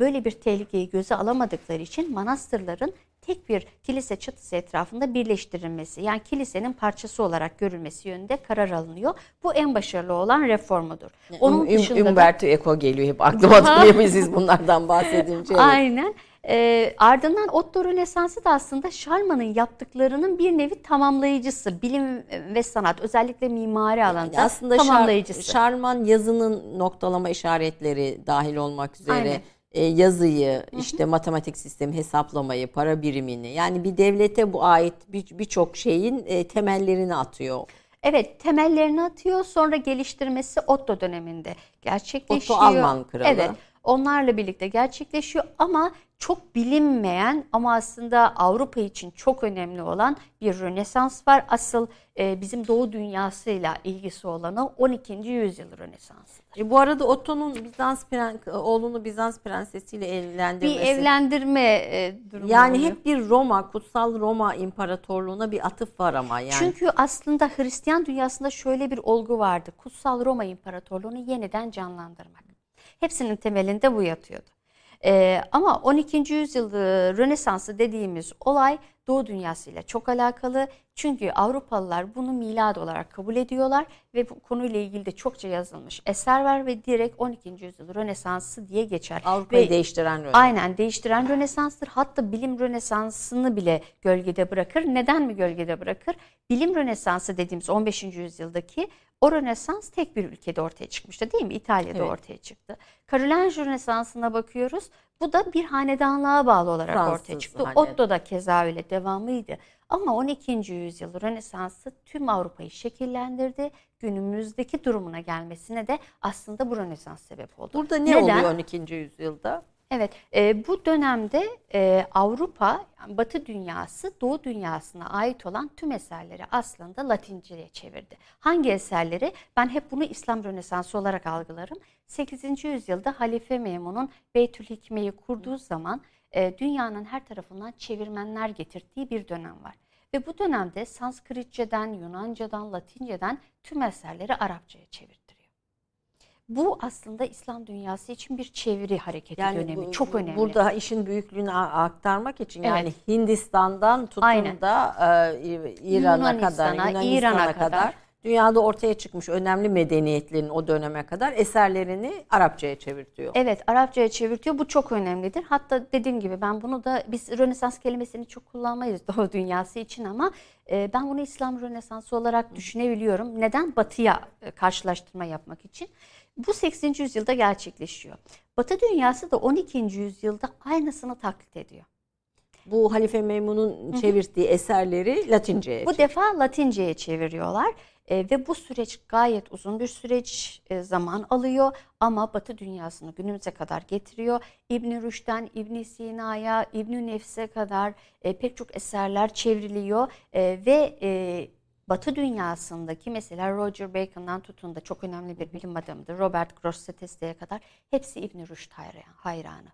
böyle bir tehlikeyi göze alamadıkları için manastırların tek bir kilise çatısı etrafında birleştirilmesi yani kilisenin parçası olarak görülmesi yönünde karar alınıyor. Bu en başarılı olan reformudur. Onun Um- dışında da- Umberto Eco geliyor hep aklıma tabii siz bunlardan bahsedince. Aynen. Ee, ardından Otto Rönesansı da aslında Şarman'ın yaptıklarının bir nevi tamamlayıcısı. Bilim ve sanat özellikle mimari alanda Yani aslında Şar- tamamlayıcısı. Şarman yazının noktalama işaretleri dahil olmak üzere Aynen. E, yazıyı, işte matematik sistemi, hesaplamayı, para birimini yani bir devlete bu ait bir- birçok şeyin e, temellerini atıyor. Evet temellerini atıyor sonra geliştirmesi Otto döneminde gerçekleşiyor. Otto Alman kralı. Evet Onlarla birlikte gerçekleşiyor ama çok bilinmeyen ama aslında Avrupa için çok önemli olan bir Rönesans var. Asıl e, bizim Doğu dünyasıyla ilgisi olanı 12. yüzyıl Rönesansı. E, bu arada Otto'nun Bizans pren- oğlunu Bizans prensesiyle evlendirmesi. Bir evlendirme e, durumu Yani oluyor. hep bir Roma, kutsal Roma İmparatorluğu'na bir atıf var ama yani. Çünkü aslında Hristiyan dünyasında şöyle bir olgu vardı. Kutsal Roma İmparatorluğu'nu yeniden canlandırmak. Hepsinin temelinde bu yatıyordu. Ee, ama 12. yüzyıl e, Rönesansı dediğimiz olay Doğu dünyasıyla çok alakalı. Çünkü Avrupalılar bunu milad olarak kabul ediyorlar ve bu konuyla ilgili de çokça yazılmış eser var ve direkt 12. yüzyıl Rönesansı diye geçer. Avrupa'yı Ve- değiştiren Rönesans. Aynen değiştiren Rönesans'tır. Hatta bilim Rönesans'ını bile gölgede bırakır. Neden mi gölgede bırakır? Bilim Rönesansı dediğimiz 15. yüzyıldaki o Rönesans tek bir ülkede ortaya çıkmıştı değil mi? İtalya'da Evet. ortaya çıktı. Karolinj Rönesans'ına bakıyoruz. Bu da bir hanedanlığa bağlı olarak Fransız ortaya çıktı. hanedan. Otto da keza öyle devamıydı. Ama 12. yüzyıl Rönesans'ı tüm Avrupa'yı şekillendirdi. Günümüzdeki durumuna gelmesine de aslında bu Rönesans sebep oldu. Burada ne Neden? oluyor 12. yüzyılda? Evet, e, bu dönemde e, Avrupa, Batı dünyası, Doğu dünyasına ait olan tüm eserleri aslında Latince'ye çevirdi. Hangi eserleri? Ben hep bunu İslam Rönesansı olarak algılarım. 8. yüzyılda Halife Memun'un Beytül Hikme'yi kurduğu zaman e, dünyanın her tarafından çevirmenler getirdiği bir dönem var. Ve bu dönemde Sanskritçeden, Yunanca'dan, Latinceden tüm eserleri Arapçaya çevirtiriyor. Bu aslında İslam dünyası için bir çeviri hareketi dönemi. bu- Çok önemli. Burada işin büyüklüğünü aktarmak için Evet. yani Hindistan'dan tutun Aynen. da e, İran'a kadar, Yunanistan'a, İran'a kadar, kadar. dünyada ortaya çıkmış önemli medeniyetlerin o döneme kadar eserlerini Arapçaya çevirtiyor. Evet, Arapçaya çevirtiyor. Bu çok önemlidir. Hatta dediğim gibi ben bunu da biz Rönesans kelimesini çok kullanmayız Doğu dünyası için ama e, ben bunu İslam Rönesansı olarak düşünebiliyorum. Neden? Batı'ya e, karşılaştırma yapmak için. Bu 8. yüzyılda gerçekleşiyor. Batı dünyası da 12. yüzyılda aynısını taklit ediyor. Bu Halife Memun'un çevirdiği eserleri Latince'ye Bu defa Latince'ye çeviriyorlar E, ve bu süreç gayet uzun bir süreç e, zaman alıyor ama Batı dünyasını günümüze kadar getiriyor. İbn Rüşd'den İbn Sina'ya, İbn Nefs'e kadar e, pek çok eserler çevriliyor E, ve e, Batı dünyasındaki mesela Roger Bacon'dan tutun da çok önemli bir bilim adamıdır. Robert Grosseteste'ye kadar hepsi İbn Rüşd hayran- hayranı.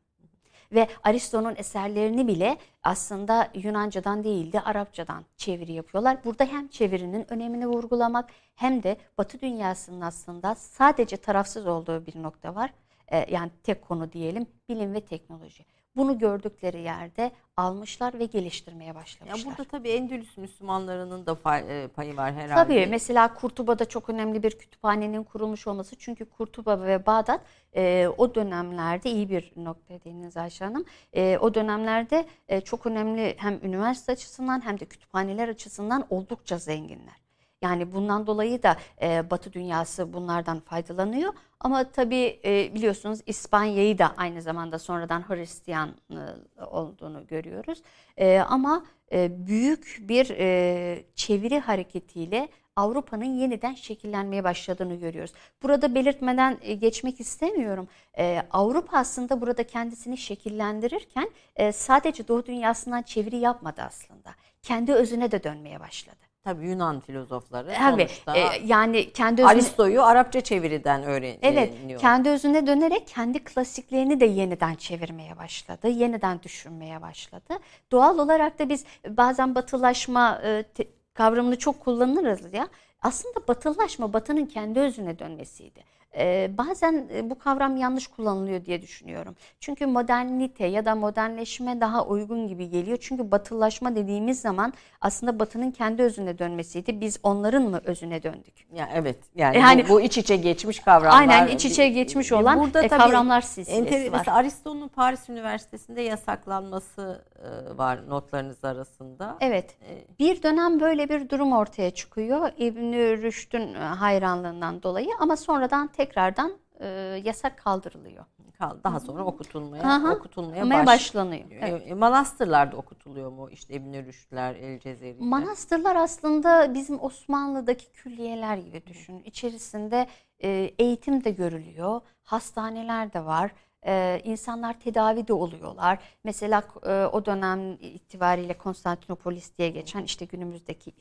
Ve Aristo'nun eserlerini bile aslında Yunanca'dan değil de Arapçadan çeviri yapıyorlar. Burada hem çevirinin önemini vurgulamak hem de Batı dünyasının aslında sadece tarafsız olduğu bir nokta var. Ee, yani tek konu diyelim bilim ve teknoloji. Bunu gördükleri yerde almışlar ve geliştirmeye Ya başlamışlar. burada tabii Endülüs Müslümanlarının da e, payı var herhalde. Tabii mesela Kurtuba'da çok önemli bir kütüphanenin kurulmuş olması. Çünkü Kurtuba ve Bağdat e, o dönemlerde iyi bir nokta dediğiniz Ayşe Hanım. E, o dönemlerde e, çok önemli hem üniversite açısından hem de kütüphaneler açısından oldukça zenginler. Yani bundan dolayı da e, Batı dünyası bunlardan faydalanıyor. Ama tabii e, biliyorsunuz İspanya'yı da aynı zamanda sonradan Hristiyan e, olduğunu görüyoruz. E, ama e, büyük bir e, çeviri hareketiyle Avrupa'nın yeniden şekillenmeye başladığını görüyoruz. Burada belirtmeden e, geçmek istemiyorum. E, Avrupa aslında burada kendisini şekillendirirken e, sadece Doğu dünyasından çeviri yapmadı aslında. Kendi özüne de dönmeye başladı. Tabii Yunan filozofları Tabii sonuçta e, yani kendi özüne, Aristo'yu Arapça çeviriden öğreniyor. Evet, kendi özüne dönerek kendi klasiklerini de yeniden çevirmeye başladı, yeniden düşünmeye başladı. Doğal olarak da biz bazen batılaşma e, te- kavramını çok kullanırız ya. Aslında batılılaşma batının kendi özüne dönmesiydi. E, bazen e, bu kavram yanlış kullanılıyor diye düşünüyorum. Çünkü modernite ya da modernleşme daha uygun gibi geliyor. Çünkü batılılaşma dediğimiz zaman aslında batının kendi özüne dönmesiydi. Biz onların mı özüne döndük? Ya evet yani, Yani- bu, bu iç içe geçmiş kavramlar. Aynen, iç içe geçmiş olan, e, tabii kavramlar silsilesi enter- var. Mesela Aristo'nun Paris Üniversitesi'nde yasaklanması e, var notlarınız arasında. Evet. E, Bir dönem böyle bir durum ortaya çıkıyor İbn Rüşd'ün e, hayranlığından dolayı ama sonradan tekrardan e, yasak kaldırılıyor. kal- Daha sonra okutulmaya Aha, okutulmaya baş- başlanıyor. Evet. E, Manastırlarda okutuluyor mu? İşte İbn Rüşdler, El Cezeri. Manastırlar aslında bizim Osmanlı'daki külliyeler gibi düşünün. İçerisinde e, eğitim de görülüyor, hastaneler de var. Ee, insanlar tedavi de oluyorlar. Mesela e, o dönem itibariyle Konstantinopolis diye geçen işte günümüzdeki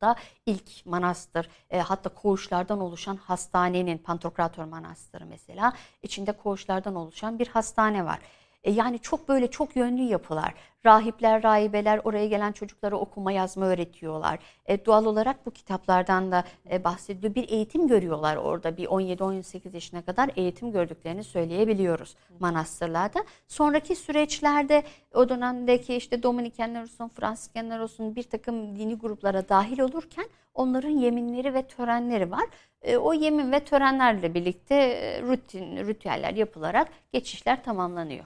İstanbul'da ilk manastır e, hatta koğuşlardan oluşan hastanenin Pantokrator Manastırı mesela içinde koğuşlardan oluşan bir hastane var. E, yani çok böyle çok yönlü yapılar. Rahipler, rahibeler oraya gelen çocuklara okuma yazma öğretiyorlar. E, doğal olarak bu kitaplardan da e, bahsediliyor. Bir eğitim görüyorlar orada. Bir 17-18 yaşına kadar eğitim gördüklerini söyleyebiliyoruz manastırlarda. Sonraki süreçlerde o dönemdeki işte Dominikenler olsun, Fransızkenler olsun bir takım dini gruplara dahil olurken onların yeminleri ve törenleri var. E, o yemin ve törenlerle birlikte e, rutin, ritüeller yapılarak geçişler tamamlanıyor.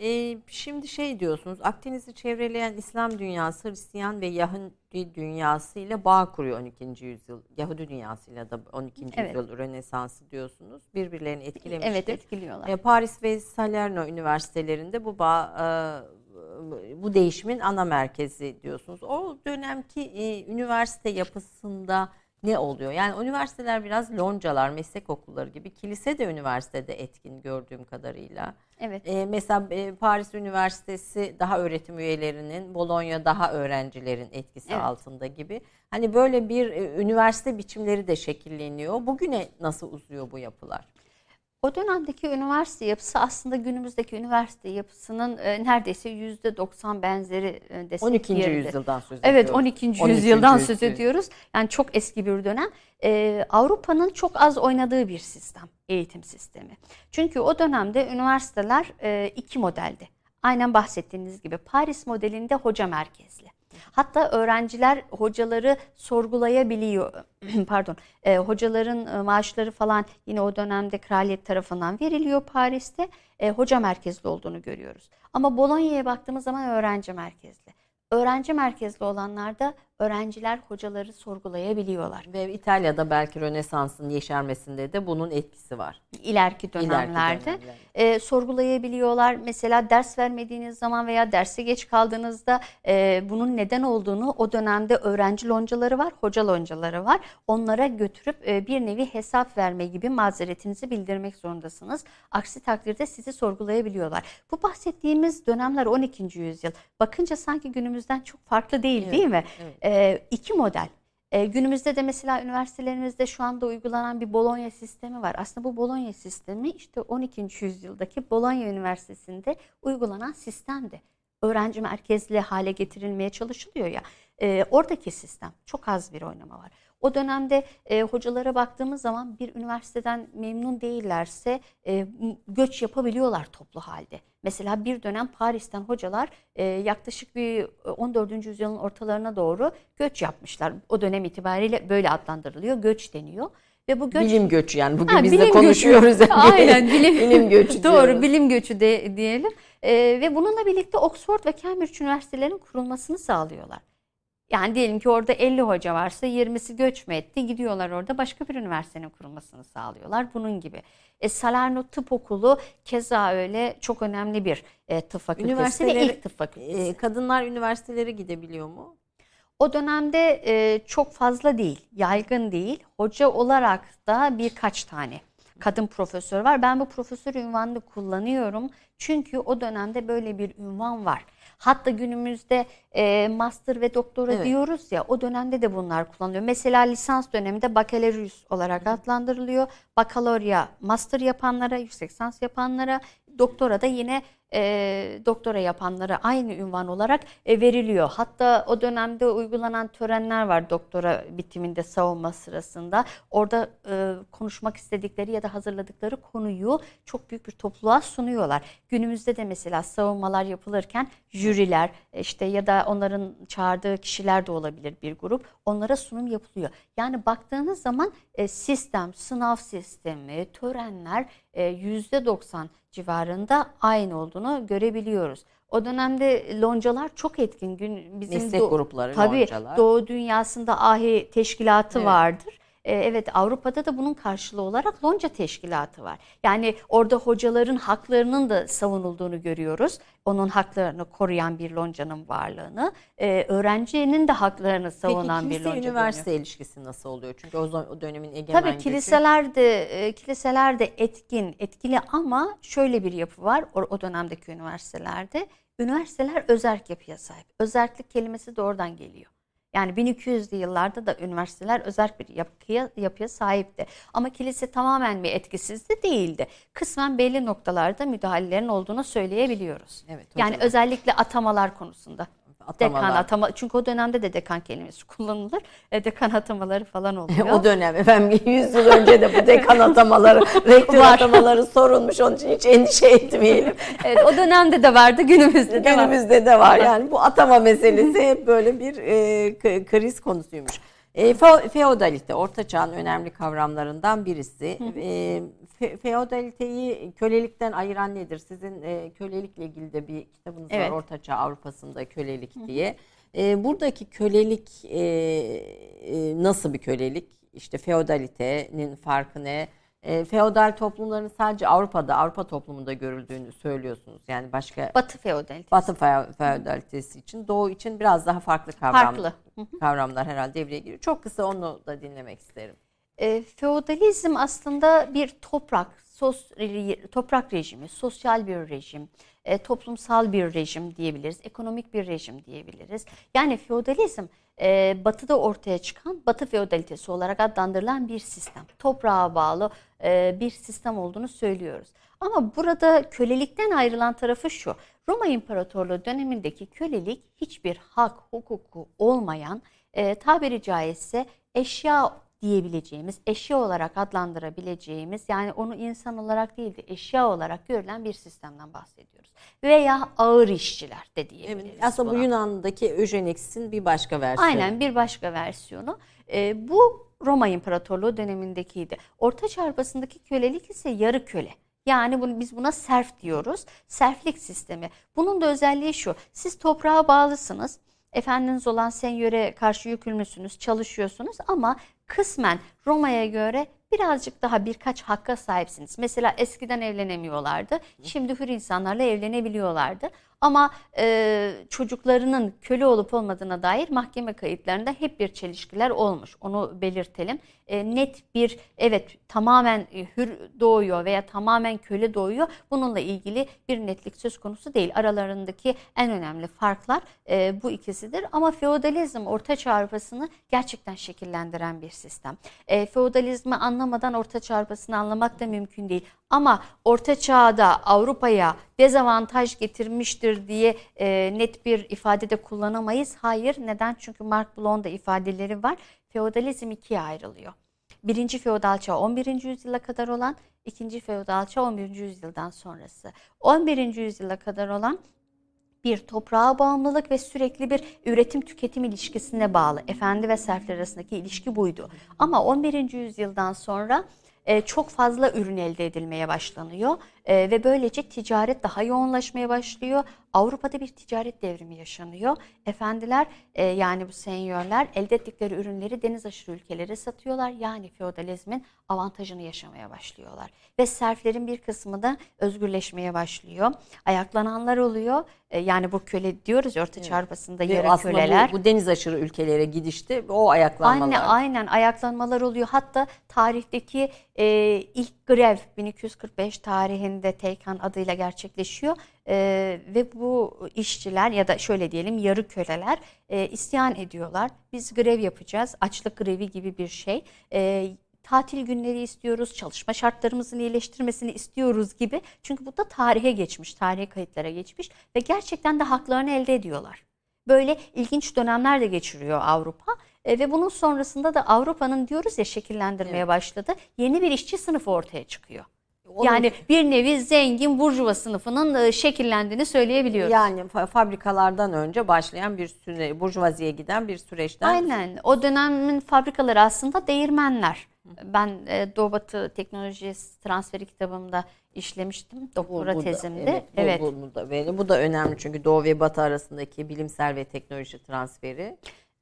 Ee, şimdi şey diyorsunuz, Akdeniz'i çevreleyen İslam dünyası, Hristiyan ve Yahudi dünyası ile bağ kuruyor 12. yüzyıl. Yahudi dünyasıyla da 12. Evet. yüzyıl Rönesansı diyorsunuz. Birbirlerini etkilemiştir. Evet etkiliyorlar. Ee, Paris ve Salerno üniversitelerinde bu bağ, e, bu değişimin ana merkezi diyorsunuz. O dönemki e, üniversite yapısında ne oluyor? Yani üniversiteler biraz loncalar, meslek okulları gibi. Kilise de üniversitede etkin gördüğüm kadarıyla. Evet. Ee, mesela e, Paris Üniversitesi daha öğretim üyelerinin, Bologna daha öğrencilerin etkisi evet. altında gibi. Hani böyle bir e, üniversite biçimleri de şekilleniyor. Bugüne nasıl uzuyor bu yapılar? O dönemdeki üniversite yapısı aslında günümüzdeki üniversite yapısının e, neredeyse yüzde 90 benzeri e, desek 12. Yerinde. yüzyıldan söz ediyoruz. Evet 12. 12. yüzyıldan söz ediyoruz. Yani çok eski bir dönem. Ee, Avrupa'nın çok az oynadığı bir sistem, eğitim sistemi. Çünkü o dönemde üniversiteler e, iki modeldi. Aynen bahsettiğiniz gibi Paris modelinde hoca merkezli. Hatta öğrenciler hocaları sorgulayabiliyor. Pardon. E, hocaların e, maaşları falan yine o dönemde kraliyet tarafından veriliyor Paris'te. E, hoca merkezli olduğunu görüyoruz. Ama Bologna'ya baktığımız zaman öğrenci merkezli. Öğrenci merkezli olanlarda öğrenciler hocaları sorgulayabiliyorlar. Ve İtalya'da belki Rönesans'ın yeşermesinde de bunun etkisi var. İleriki dönemlerde İleriki e, sorgulayabiliyorlar. Mesela ders vermediğiniz zaman veya derse geç kaldığınızda e, bunun neden olduğunu o dönemde öğrenci loncaları var, hoca loncaları var. Onlara götürüp e, bir nevi hesap verme gibi mazeretinizi bildirmek zorundasınız. Aksi takdirde sizi sorgulayabiliyorlar. Bu bahsettiğimiz dönemler 12. yüzyıl. Bakınca sanki günümüzden çok farklı değil evet, değil mi? Evet e, iki model. E, günümüzde de mesela üniversitelerimizde şu anda uygulanan bir Bologna sistemi var. Aslında bu Bologna sistemi işte 12. yüzyıldaki Bologna Üniversitesi'nde uygulanan sistemdi. Öğrenci merkezli hale getirilmeye çalışılıyor ya. E, oradaki sistem çok az bir oynama var. O dönemde e, hocalara baktığımız zaman bir üniversiteden memnun değillerse e, göç yapabiliyorlar toplu halde. Mesela bir dönem Paris'ten hocalar e, yaklaşık bir 14. E, yüzyılın ortalarına doğru göç yapmışlar. O dönem itibariyle böyle adlandırılıyor, göç deniyor. Ve bu göç bilim göçü yani bugün ha, biz de konuşuyoruz. Göçü. Aynen bilim, bilim göçü. Doğru bilim göçü de diyelim. Ee, ve bununla birlikte Oxford ve Cambridge üniversitelerinin kurulmasını sağlıyorlar. Yani diyelim ki orada 50 hoca varsa 20'si göç mü etti? Gidiyorlar orada başka bir üniversitenin kurulmasını sağlıyorlar. Bunun gibi. E, Salerno Tıp Okulu keza öyle çok önemli bir e, tıp fakültesi ve ilk tıp fakültesi. E, kadınlar üniversitelere gidebiliyor mu? O dönemde e, çok fazla değil, yaygın değil. Hoca olarak da birkaç tane kadın profesör var. Ben bu profesör ünvanını kullanıyorum. Çünkü o dönemde böyle bir ünvan var. Hatta günümüzde e, master ve doktora evet. diyoruz ya o dönemde de bunlar kullanılıyor. Mesela lisans döneminde bakalorus olarak adlandırılıyor. Bakalorya master yapanlara, yüksek lisans yapanlara, doktora da yine e, doktora yapanlara aynı ünvan olarak e, veriliyor. Hatta o dönemde uygulanan törenler var doktora bitiminde savunma sırasında. Orada e, konuşmak istedikleri ya da hazırladıkları konuyu çok büyük bir topluluğa sunuyorlar. Günümüzde de mesela savunmalar yapılırken jüriler işte ya da onların çağırdığı kişiler de olabilir bir grup. Onlara sunum yapılıyor. Yani baktığınız zaman e, sistem, sınav sistemi, törenler e, %90 civarında aynı olduğunu görebiliyoruz. O dönemde loncalar çok etkin. Gün bizim Meslek do- grupları, tabii, loncalar. Doğu dünyasında ahi teşkilatı evet. vardır. E, evet Avrupa'da da bunun karşılığı olarak lonca teşkilatı var. Yani orada hocaların haklarının da savunulduğunu görüyoruz. Onun haklarını koruyan bir loncanın varlığını, e, öğrencinin de haklarını savunan Peki, bir lonca. Peki üniversite görüyoruz. ilişkisi nasıl oluyor? Çünkü o, o dönemin egemen Tabii kiliseler de e, kiliseler de etkin, etkili ama şöyle bir yapı var o, o dönemdeki üniversitelerde. Üniversiteler özerk yapıya sahip. Özerklik kelimesi de oradan geliyor. Yani 1200'lü yıllarda da üniversiteler özerk bir yapıya, yapıya sahipti. Ama kilise tamamen bir etkisizdi değildi. Kısmen belli noktalarda müdahalelerin olduğunu söyleyebiliyoruz. Evet, yani özellikle atamalar konusunda. Atamalar. Dekan atama çünkü o dönemde de dekan kelimesi kullanılır. E, dekan atamaları falan oluyor. o dönem efendim 100 yıl önce de bu dekan atamaları, rektör Var. atamaları sorulmuş. Onun için hiç endişe etmeyelim. Evet, o dönemde de vardı, günümüzde de var. Günümüzde de var. Yani bu atama meselesi hep böyle bir e, kriz konusuymuş. E, fe- feodalite, Orta Çağ'ın önemli kavramlarından birisi. E, fe- feodaliteyi kölelikten ayıran nedir? Sizin e, kölelikle ilgili de bir kitabınız Evet. var, Orta Çağ Avrupa'sında kölelik diye. E, buradaki kölelik e, e, nasıl bir kölelik? İşte feodalitenin farkı ne? E, feodal toplumların sadece Avrupa'da, Avrupa toplumunda görüldüğünü söylüyorsunuz. Yani başka Batı feodalitesi. Batı fe- feodalitesi için, Doğu için biraz daha farklı kavram, Farklı. kavramlar herhalde devreye giriyor. Çok kısa onu da dinlemek isterim. E, feodalizm aslında bir toprak, sos, toprak rejimi, sosyal bir rejim, e, toplumsal bir rejim diyebiliriz, ekonomik bir rejim diyebiliriz. Yani feodalizm e, batıda ortaya çıkan batı feodalitesi olarak adlandırılan bir sistem. Toprağa bağlı e, bir sistem olduğunu söylüyoruz. Ama burada kölelikten ayrılan tarafı şu. Roma İmparatorluğu dönemindeki kölelik hiçbir hak, hukuku olmayan, e, tabiri caizse eşya diyebileceğimiz, eşya olarak adlandırabileceğimiz yani onu insan olarak değil de eşya olarak görülen bir sistemden bahsediyoruz. Veya ağır işçiler de diyebiliriz. Aslında bu buna. Yunan'daki Eugenics'in bir başka versiyonu. Aynen bir başka versiyonu. Ee, bu Roma İmparatorluğu dönemindekiydi. Orta Çağ arasındaki kölelik ise yarı köle. Yani bunu, biz buna serf diyoruz. Serflik sistemi. Bunun da özelliği şu. Siz toprağa bağlısınız. Efendiniz olan senyöre karşı yükümlüsünüz, çalışıyorsunuz ama kısmen Roma'ya göre birazcık daha birkaç hakka sahipsiniz. Mesela eskiden evlenemiyorlardı. Şimdi hür insanlarla evlenebiliyorlardı. Ama e, çocuklarının köle olup olmadığına dair mahkeme kayıtlarında hep bir çelişkiler olmuş. Onu belirtelim. E, net bir evet tamamen e, hür doğuyor veya tamamen köle doğuyor. Bununla ilgili bir netlik söz konusu değil. Aralarındaki en önemli farklar e, bu ikisidir. Ama feodalizm Orta Çağ gerçekten şekillendiren bir sistem. E, feodalizmi anlamadan Orta Çağ anlamak da mümkün değil. Ama Orta Çağ'da Avrupa'ya dezavantaj getirmiştir diye e, net bir ifade de kullanamayız. Hayır. Neden? Çünkü Mark Bloch'un ifadeleri var. Feodalizm ikiye ayrılıyor. Birinci feodal çağ 11. yüzyıla kadar olan, ikinci feodal çağ 11. yüzyıldan sonrası. 11. yüzyıla kadar olan bir toprağa bağımlılık ve sürekli bir üretim tüketim ilişkisine bağlı. Efendi ve serfler arasındaki ilişki buydu. Ama 11. yüzyıldan sonra e, çok fazla ürün elde edilmeye başlanıyor E, ve böylece ticaret daha yoğunlaşmaya başlıyor. Avrupa'da bir ticaret devrimi yaşanıyor. Efendiler e, yani bu senyörler elde ettikleri ürünleri deniz aşırı ülkelere satıyorlar. Yani feodalizmin avantajını yaşamaya başlıyorlar. Ve serflerin bir kısmı da özgürleşmeye başlıyor. Ayaklananlar oluyor. E, yani bu köle diyoruz ya Orta Avrupa'sında Ve yarı aslında köleler. bu, bu deniz aşırı ülkelere gidişte o ayaklanmalar. Anne, aynen ayaklanmalar oluyor. Hatta tarihteki e, ilk grev 1245 tarihinde Teykan adıyla gerçekleşiyor. E, ve bu işçiler ya da şöyle diyelim yarı köleler e, isyan ediyorlar. Biz grev yapacağız. Açlık grevi gibi bir şey. E, tatil günleri istiyoruz, çalışma şartlarımızın iyileştirmesini istiyoruz gibi. Çünkü bu da tarihe geçmiş, tarihe kayıtlara geçmiş ve gerçekten de haklarını elde ediyorlar. Böyle ilginç dönemler de geçiriyor Avrupa E, ve bunun sonrasında da Avrupa'nın diyoruz ya şekillendirmeye başladı. Yeni bir işçi sınıfı ortaya çıkıyor. Yani bir nevi zengin burjuva sınıfının e, şekillendiğini söyleyebiliyoruz. Yani fa- fabrikalardan önce başlayan bir süre, burjuvaziye giden bir süreçten Aynen. O dönemin fabrikaları aslında değirmenler. Ben e, Doğu Batı Teknoloji Transferi kitabımda işlemiştim. Bu- Doktora bu da- tezimde. Evet, bu, bu, bu da. Bu da önemli çünkü Doğu ve Batı arasındaki bilimsel ve teknoloji transferi.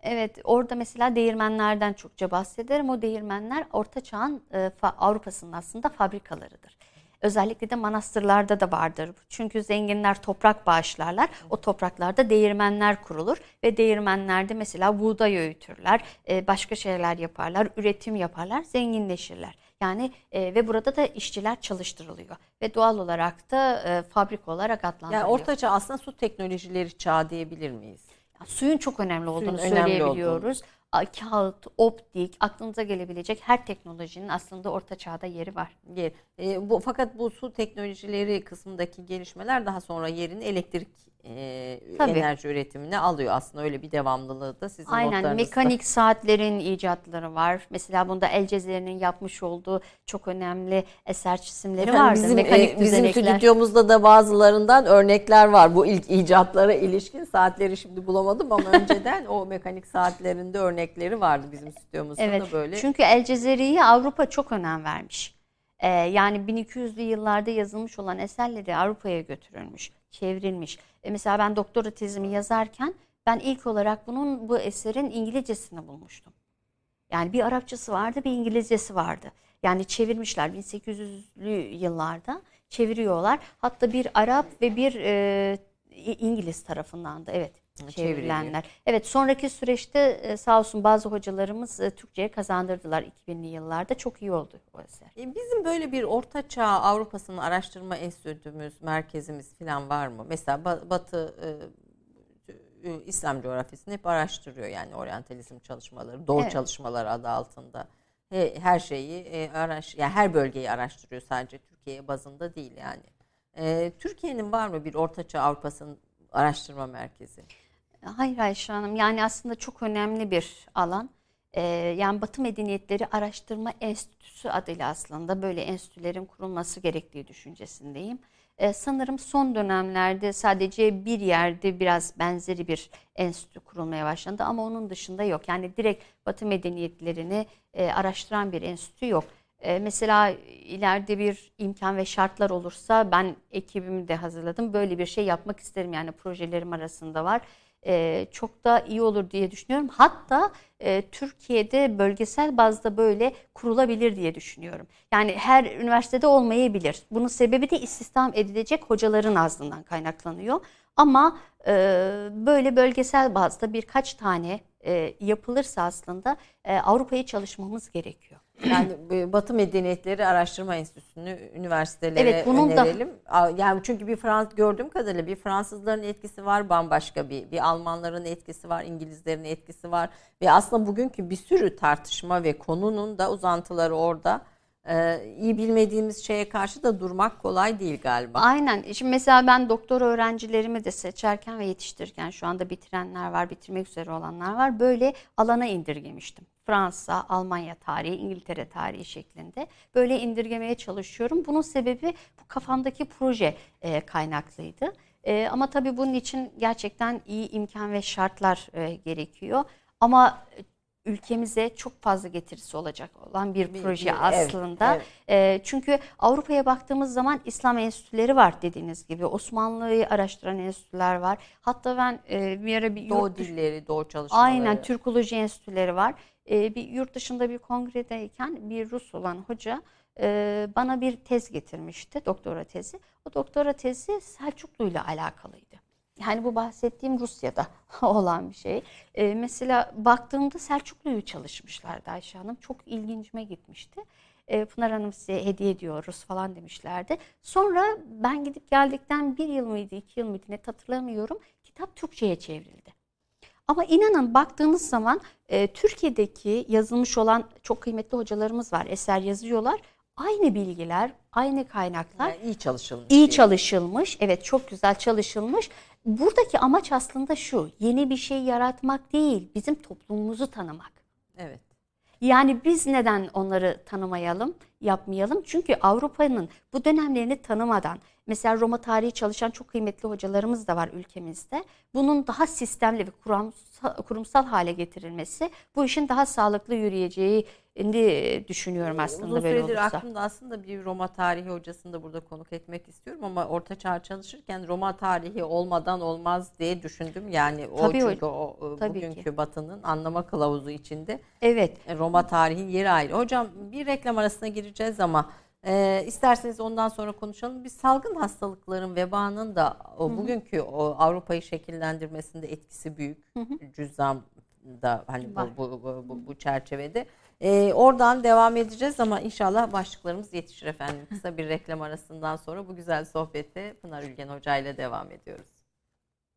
Evet orada mesela değirmenlerden çokça bahsederim. O değirmenler Orta Çağ'ın e, Avrupa'sının aslında fabrikalarıdır. Özellikle de manastırlarda da vardır. Çünkü zenginler toprak bağışlarlar. O topraklarda değirmenler kurulur ve değirmenlerde mesela buğday öğütürler, e, başka şeyler yaparlar, üretim yaparlar, zenginleşirler. Yani e, ve burada da işçiler çalıştırılıyor ve doğal olarak da e, fabrik olarak adlandırılıyor. Yani ortaçağ aslında su teknolojileri çağı diyebilir miyiz? Suyun çok önemli olduğunu Suyun söyleyebiliyoruz. Önemli kağıt, optik, aklınıza gelebilecek her teknolojinin aslında orta çağda yeri var. Yer. E, bu fakat bu su teknolojileri kısmındaki gelişmeler daha sonra yerini elektrik e, enerji üretimine alıyor aslında öyle bir devamlılığı da sizin Aynen mekanik saatlerin icatları var. Mesela bunda El Cezire'nin yapmış olduğu çok önemli eser çizimleri vardı. Bizim, mekanik e, bizim stüdyomuzda da bazılarından örnekler var. Bu ilk icatlara ilişkin saatleri şimdi bulamadım ama önceden o mekanik saatlerinde örnekleri vardı bizim stüdyomuzda evet, da böyle. Çünkü El Cezire'yi Avrupa çok önem vermiş. Ee, yani 1200'lü yıllarda yazılmış olan eserleri Avrupa'ya götürülmüş, çevrilmiş. E mesela ben doktora tezimi yazarken ben ilk olarak bunun bu eserin İngilizcesini bulmuştum. Yani bir Arapçası vardı, bir İngilizcesi vardı. Yani çevirmişler 1800'lü yıllarda çeviriyorlar. Hatta bir Arap ve bir e, İngiliz tarafından da evet çevrilenler. Evet sonraki süreçte e, sağ olsun bazı hocalarımız e, Türkçe'ye kazandırdılar 2000'li yıllarda. Çok iyi oldu o eser. E, bizim böyle bir Orta Çağ Avrupa'sının araştırma enstitümüz, merkezimiz falan var mı? Mesela Batı İslam coğrafyasını hep araştırıyor yani oryantalizm çalışmaları, doğu evet. çalışmaları adı altında. Her şeyi araş, yani her bölgeyi araştırıyor sadece Türkiye bazında değil yani. Türkiye'nin var mı bir Ortaçağ Avrupa'sının araştırma merkezi? Hayır Ayşe Hanım yani aslında çok önemli bir alan. Ee, yani Batı Medeniyetleri Araştırma Enstitüsü adıyla aslında böyle enstitülerin kurulması gerektiği düşüncesindeyim. Ee, sanırım son dönemlerde sadece bir yerde biraz benzeri bir enstitü kurulmaya başlandı ama onun dışında yok. Yani direkt Batı medeniyetlerini e, araştıran bir enstitü yok. E, mesela ileride bir imkan ve şartlar olursa ben ekibimi de hazırladım. Böyle bir şey yapmak isterim yani projelerim arasında var e, çok da iyi olur diye düşünüyorum. Hatta e, Türkiye'de bölgesel bazda böyle kurulabilir diye düşünüyorum. Yani her üniversitede olmayabilir. Bunun sebebi de istihdam edilecek hocaların azlığından kaynaklanıyor. Ama e, böyle bölgesel bazda birkaç tane yapılırsa aslında e, Avrupa'yı çalışmamız gerekiyor. Yani Batı Medeniyetleri Araştırma Enstitüsü'nü üniversitelere evet, bunun önerelim. Da... Yani çünkü bir Frans gördüğüm kadarıyla bir Fransızların etkisi var, bambaşka bir bir Almanların etkisi var, İngilizlerin etkisi var ve aslında bugünkü bir sürü tartışma ve konunun da uzantıları orada e, iyi bilmediğimiz şeye karşı da durmak kolay değil galiba. Aynen. Şimdi mesela ben doktor öğrencilerimi de seçerken ve yetiştirirken şu anda bitirenler var, bitirmek üzere olanlar var. Böyle alana indirgemiştim. Fransa, Almanya tarihi, İngiltere tarihi şeklinde böyle indirgemeye çalışıyorum. Bunun sebebi bu kafamdaki proje e, kaynaklıydı. E, ama tabii bunun için gerçekten iyi imkan ve şartlar e, gerekiyor. Ama ülkemize çok fazla getirisi olacak olan bir, bir proje bir, aslında. Evet, evet. E, çünkü Avrupa'ya baktığımız zaman İslam enstitüleri var dediğiniz gibi. Osmanlı'yı araştıran enstitüler var. Hatta ben e, bir ara bir Doğu yurt, dilleri, Doğu çalışmaları. Aynen Türkoloji enstitüleri var. E, bir yurt dışında bir kongredeyken bir Rus olan hoca e, bana bir tez getirmişti, doktora tezi. O doktora tezi Selçuklu ile alakalıydı. Yani bu bahsettiğim Rusya'da olan bir şey. Ee, mesela baktığımda Selçuklu'yu çalışmışlardı Ayşe Hanım. Çok ilgincime gitmişti. Ee, Pınar Hanım size hediye ediyoruz falan demişlerdi. Sonra ben gidip geldikten bir yıl mıydı, iki yıl mıydı net hatırlamıyorum. Kitap Türkçe'ye çevrildi. Ama inanın baktığınız zaman e, Türkiye'deki yazılmış olan çok kıymetli hocalarımız var. Eser yazıyorlar. Aynı bilgiler, aynı kaynaklar. Yani iyi çalışılmış. İyi çalışılmış. Evet çok güzel çalışılmış. Buradaki amaç aslında şu. Yeni bir şey yaratmak değil, bizim toplumumuzu tanımak. Evet. Yani biz neden onları tanımayalım, yapmayalım? Çünkü Avrupa'nın bu dönemlerini tanımadan mesela Roma tarihi çalışan çok kıymetli hocalarımız da var ülkemizde. Bunun daha sistemli ve kurumsal, kurumsal hale getirilmesi bu işin daha sağlıklı yürüyeceği düşünüyorum aslında Uzun böyle olursa. aklımda aslında bir Roma tarihi hocasını da burada konuk etmek istiyorum ama Orta Çağ çalışırken Roma tarihi olmadan olmaz diye düşündüm. Yani o Tabii çünkü hocam. o e, Tabii bugünkü ki. Batı'nın anlama kılavuzu içinde Evet. e, Roma tarihi yeri ayrı. Hocam bir reklam arasına gireceğiz ama e, isterseniz ondan sonra konuşalım. Bir salgın hastalıkların vebanın da o bugünkü o Avrupa'yı şekillendirmesinde etkisi büyük. Cüzzam da hani bu, bu, bu, bu, bu çerçevede. Ee, oradan devam edeceğiz ama inşallah başlıklarımız yetişir efendim. Kısa bir reklam arasından sonra bu güzel sohbete Pınar Ülgen Hoca ile devam ediyoruz.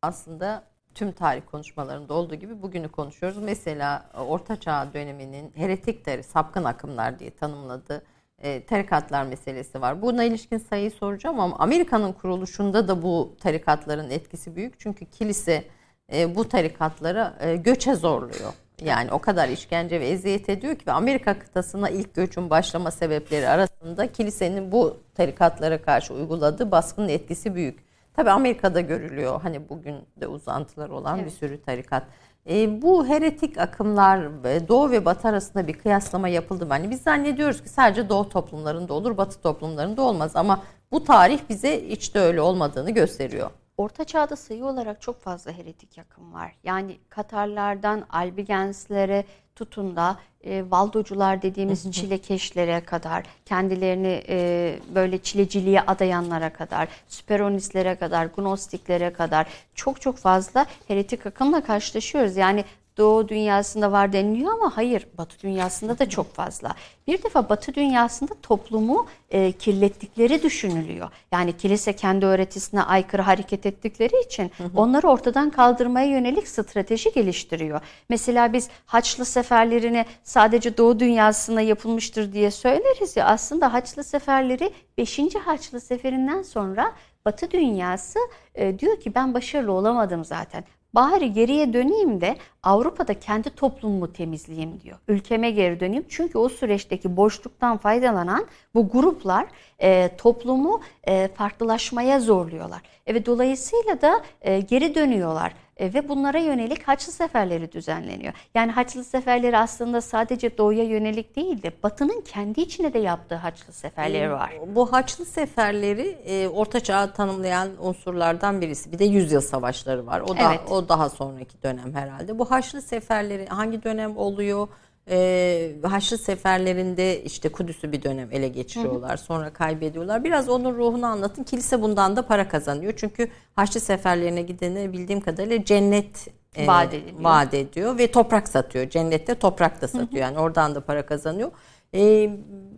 Aslında tüm tarih konuşmalarında olduğu gibi bugünü konuşuyoruz. Mesela Orta Çağ döneminin heretik sapkın akımlar diye tanımladığı e, tarikatlar meselesi var. Buna ilişkin sayıyı soracağım ama Amerika'nın kuruluşunda da bu tarikatların etkisi büyük. Çünkü kilise e, bu tarikatları e, göçe zorluyor. Yani o kadar işkence ve eziyet ediyor ki ve Amerika kıtasına ilk göçün başlama sebepleri arasında kilisenin bu tarikatlara karşı uyguladığı baskının etkisi büyük. Tabi Amerika'da görülüyor hani bugün de uzantılar olan bir Evet. sürü tarikat. E, bu heretik akımlar e, Doğu ve Batı arasında bir kıyaslama yapıldı mı? Hani biz zannediyoruz ki sadece Doğu toplumlarında olur, Batı toplumlarında olmaz ama bu tarih bize hiç de öyle olmadığını gösteriyor. Orta Çağ'da sayı olarak çok fazla heretik yakın var. Yani Katarlardan Albigenslere tutun da e, Valdocular dediğimiz çilekeşlere kadar, kendilerini e, böyle çileciliğe adayanlara kadar, Süperonistlere kadar, Gnostiklere kadar çok çok fazla heretik akımla karşılaşıyoruz. Yani Doğu dünyasında var deniliyor ama hayır Batı dünyasında da çok fazla. Bir defa Batı dünyasında toplumu e, kirlettikleri düşünülüyor. Yani kilise kendi öğretisine aykırı hareket ettikleri için onları ortadan kaldırmaya yönelik strateji geliştiriyor. Mesela biz Haçlı seferlerini sadece Doğu dünyasına yapılmıştır diye söyleriz ya aslında Haçlı seferleri 5. Haçlı seferinden sonra Batı dünyası e, diyor ki ben başarılı olamadım zaten. Bari geriye döneyim de Avrupa'da kendi toplumumu temizleyeyim diyor. Ülkeme geri döneyim. Çünkü o süreçteki boşluktan faydalanan bu gruplar e, toplumu e, farklılaşmaya zorluyorlar. E, ve dolayısıyla da e, geri dönüyorlar. E, ve bunlara yönelik Haçlı seferleri düzenleniyor. Yani Haçlı seferleri aslında sadece doğuya yönelik değil de Batı'nın kendi içine de yaptığı Haçlı seferleri var. Bu Haçlı seferleri e, Orta Çağ'ı tanımlayan unsurlardan birisi. Bir de yüzyıl savaşları var. O da Evet. o daha sonraki dönem herhalde. Bu Haçlı seferleri hangi dönem oluyor? E, Haçlı seferlerinde işte Kudüs'ü bir dönem ele geçiriyorlar. Sonra kaybediyorlar. Biraz onun ruhunu anlatın. Kilise bundan da para kazanıyor. Çünkü Haçlı seferlerine gidene bildiğim kadarıyla cennet e, Vaat vaat ediyor ve toprak satıyor. Cennette toprak da satıyor. Yani oradan da para kazanıyor. Ee,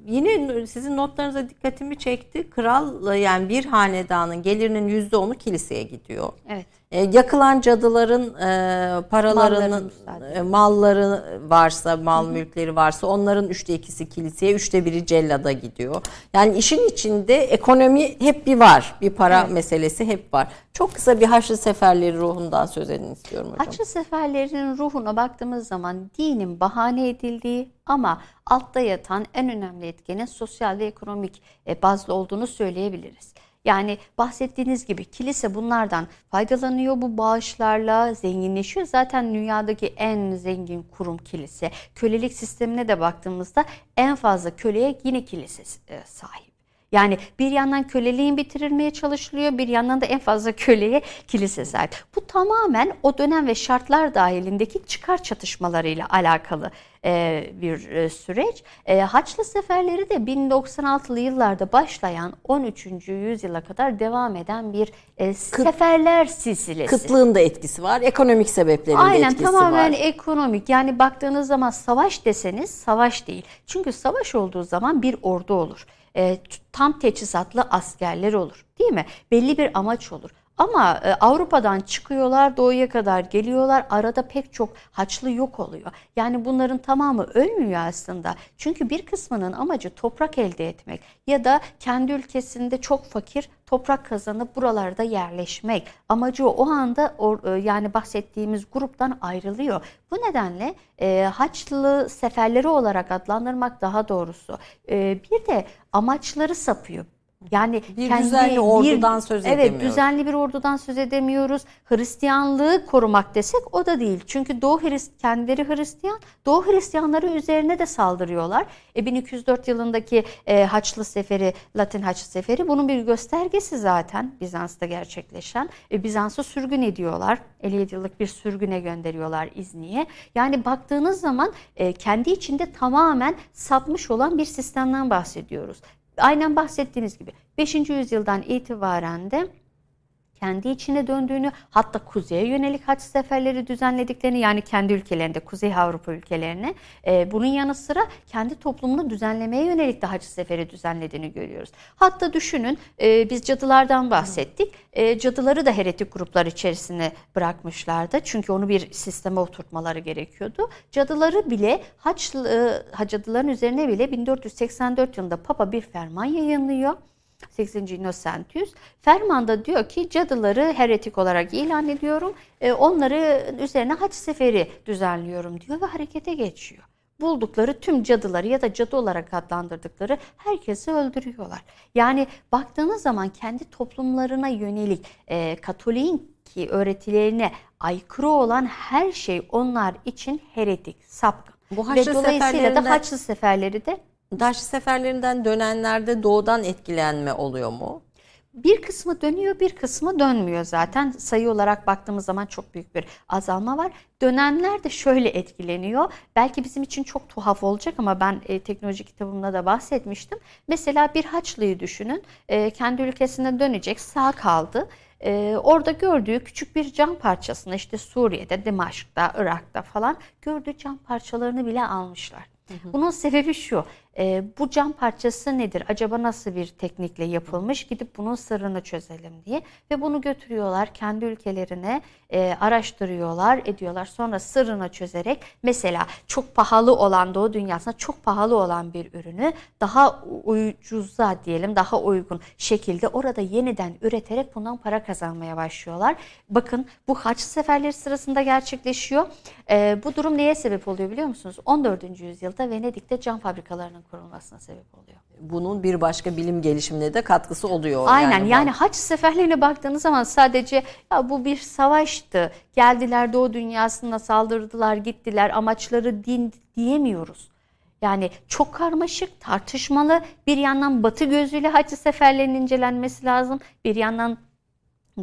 yine sizin notlarınıza dikkatimi çekti. Kral yani bir hanedanın gelirinin yüzde onu kiliseye gidiyor. Evet. Ee, yakılan cadıların e, paralarının e, malları varsa, mal mülkleri varsa onların üçte ikisi kiliseye, üçte biri cellada gidiyor. Yani işin içinde ekonomi hep bir var. Bir para Evet. meselesi hep var. Çok kısa bir Haçlı Seferleri ruhundan söz edin istiyorum hocam. Haçlı seferlerinin ruhuna baktığımız zaman dinin bahane edildiği ama altta yatan en önemli etkenin sosyal ve ekonomik e, bazlı olduğunu söyleyebiliriz. Yani bahsettiğiniz gibi kilise bunlardan faydalanıyor bu bağışlarla zenginleşiyor. Zaten dünyadaki en zengin kurum kilise. Kölelik sistemine de baktığımızda en fazla köleye yine kilise e, sahip. Yani bir yandan köleliğin bitirilmeye çalışılıyor, bir yandan da en fazla köleye kilise sahip. Bu tamamen o dönem ve şartlar dahilindeki çıkar çatışmalarıyla alakalı e, bir e, süreç. E, Haçlı seferleri de 1096'lı yıllarda başlayan 13. yüzyıla kadar devam eden bir e, seferler silsilesi. Kıtlığın da etkisi var. Ekonomik sebeplerin de Aynen etkisi tamamen var. ekonomik. Yani baktığınız zaman savaş deseniz savaş değil. Çünkü savaş olduğu zaman bir ordu olur. E, tam teçhizatlı askerler olur. Değil mi? Belli bir amaç olur. Ama e, Avrupa'dan çıkıyorlar, doğuya kadar geliyorlar. Arada pek çok haçlı yok oluyor. Yani bunların tamamı ölmüyor aslında. Çünkü bir kısmının amacı toprak elde etmek ya da kendi ülkesinde çok fakir toprak kazanıp buralarda yerleşmek. Amacı o anda or- e, yani bahsettiğimiz gruptan ayrılıyor. Bu nedenle e, Haçlı seferleri olarak adlandırmak daha doğrusu. E, bir de amaçları sapıyor. Yani bir kendi, düzenli ordudan bir, söz evet, edemiyoruz. Evet düzenli bir ordudan söz edemiyoruz. Hristiyanlığı korumak desek o da değil. Çünkü Doğu Hrist kendileri Hristiyan. Doğu Hristiyanları üzerine de saldırıyorlar. E, 1204 yılındaki e, Haçlı Seferi, Latin Haçlı Seferi bunun bir göstergesi zaten Bizans'ta gerçekleşen. E, Bizans'ı sürgün ediyorlar. 57 yıllık bir sürgüne gönderiyorlar İzni'ye. Yani baktığınız zaman e, kendi içinde tamamen sapmış olan bir sistemden bahsediyoruz aynen bahsettiğiniz gibi 5. yüzyıldan itibaren de kendi içine döndüğünü hatta kuzeye yönelik haç seferleri düzenlediklerini yani kendi ülkelerinde Kuzey Avrupa ülkelerine e, bunun yanı sıra kendi toplumunu düzenlemeye yönelik de haç seferi düzenlediğini görüyoruz. Hatta düşünün e, biz cadılardan bahsettik. E, cadıları da heretik gruplar içerisine bırakmışlardı. Çünkü onu bir sisteme oturtmaları gerekiyordu. Cadıları bile haç, e, cadıların üzerine bile 1484 yılında Papa bir ferman yayınlıyor. 8. Innocentius fermanda diyor ki cadıları heretik olarak ilan ediyorum. E, onları üzerine haç seferi düzenliyorum diyor ve harekete geçiyor. Buldukları tüm cadıları ya da cadı olarak adlandırdıkları herkesi öldürüyorlar. Yani baktığınız zaman kendi toplumlarına yönelik e, Katolik'in ki öğretilerine aykırı olan her şey onlar için heretik, sapkın. Bu Haçlı Ve dolayısıyla da Haçlı seferleri de Daş seferlerinden dönenlerde doğudan etkilenme oluyor mu? Bir kısmı dönüyor, bir kısmı dönmüyor zaten. Sayı olarak baktığımız zaman çok büyük bir azalma var. Dönenler de şöyle etkileniyor. Belki bizim için çok tuhaf olacak ama ben e, teknoloji kitabımda da bahsetmiştim. Mesela bir Haçlıyı düşünün. E, kendi ülkesine dönecek, sağ kaldı. Ee, orada gördüğü küçük bir cam parçasını işte Suriye'de, Dimaşk'ta, Irak'ta falan gördüğü cam parçalarını bile almışlar. Bunun sebebi şu. E, bu cam parçası nedir? Acaba nasıl bir teknikle yapılmış? Gidip bunun sırrını çözelim diye. Ve bunu götürüyorlar kendi ülkelerine e, araştırıyorlar, ediyorlar. Sonra sırrını çözerek mesela çok pahalı olan Doğu dünyasında çok pahalı olan bir ürünü daha ucuza diyelim, daha uygun şekilde orada yeniden üreterek bundan para kazanmaya başlıyorlar. Bakın bu haç seferleri sırasında gerçekleşiyor. E, bu durum neye sebep oluyor biliyor musunuz? 14. yüzyılda Venedik'te cam fabrikalarının kurulmasına sebep oluyor. Bunun bir başka bilim gelişimine de katkısı oluyor. Aynen yani, yani haç seferlerine baktığınız zaman sadece ya bu bir savaştı. Geldiler Doğu dünyasına saldırdılar, gittiler. Amaçları din diyemiyoruz. Yani çok karmaşık, tartışmalı. Bir yandan Batı gözüyle Haçlı seferlerinin incelenmesi lazım. Bir yandan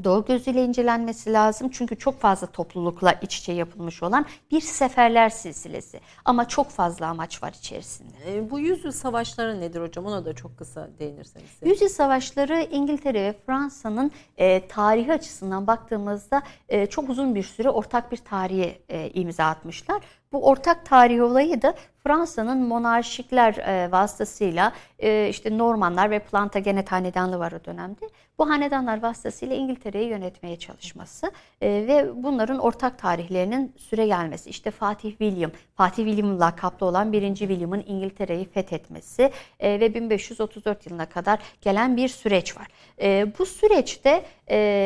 Doğu gözüyle incelenmesi lazım. Çünkü çok fazla toplulukla iç içe yapılmış olan bir seferler silsilesi. Ama çok fazla amaç var içerisinde. E, bu yüzyıl savaşları nedir hocam? Ona da çok kısa değinirseniz. Yüzyıl savaşları İngiltere ve Fransa'nın e, tarihi açısından baktığımızda e, çok uzun bir süre ortak bir tarihe e, imza atmışlar. Bu ortak tarih olayı da Fransa'nın monarşikler e, vasıtasıyla e, işte Normanlar ve Plantagenet hanedanlığı var o dönemde. Bu hanedanlar vasıtasıyla İngiltere'yi yönetmeye çalışması e, ve bunların ortak tarihlerinin süre gelmesi. İşte Fatih William, Fatih William lakaplı olan 1. William'ın İngiltere'yi fethetmesi ve 1534 yılına kadar gelen bir süreç var. Bu süreçte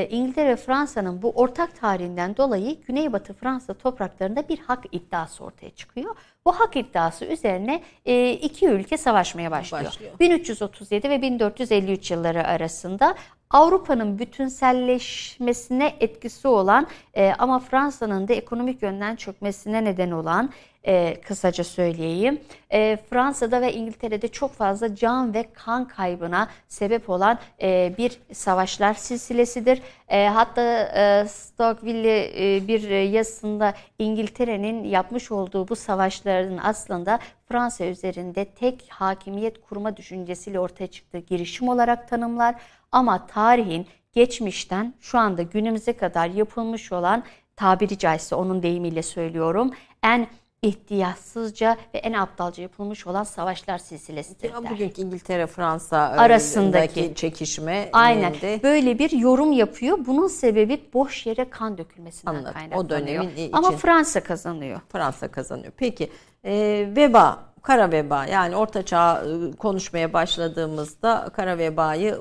İngiltere ve Fransa'nın bu ortak tarihinden dolayı Güneybatı Fransa topraklarında bir hak iddiası ortaya çıkıyor. Bu hak iddiası üzerine e, iki ülke savaşmaya başlıyor. başlıyor. 1337 ve 1453 yılları arasında Avrupa'nın bütünselleşmesine etkisi olan e, ama Fransa'nın da ekonomik yönden çökmesine neden olan e, kısaca söyleyeyim. E, Fransa'da ve İngiltere'de çok fazla can ve kan kaybına sebep olan e, bir savaşlar silsilesidir. E, hatta e, Stockwille e, bir yazısında İngiltere'nin yapmış olduğu bu savaşların aslında Fransa üzerinde tek hakimiyet kurma düşüncesiyle ortaya çıktığı girişim olarak tanımlar. Ama tarihin geçmişten şu anda günümüze kadar yapılmış olan tabiri caizse onun deyimiyle söylüyorum en ihtiyatsızca ve en aptalca yapılmış olan savaşlar silsilesidir. Ya, bugünkü İngiltere Fransa arasındaki çekişme aynen de... böyle bir yorum yapıyor. Bunun sebebi boş yere kan dökülmesinden Anladım. kaynaklanıyor. O dönemin için... Ama Fransa kazanıyor. Fransa kazanıyor. Peki e, veba kara veba yani orta çağ ıı, konuşmaya başladığımızda kara vebayı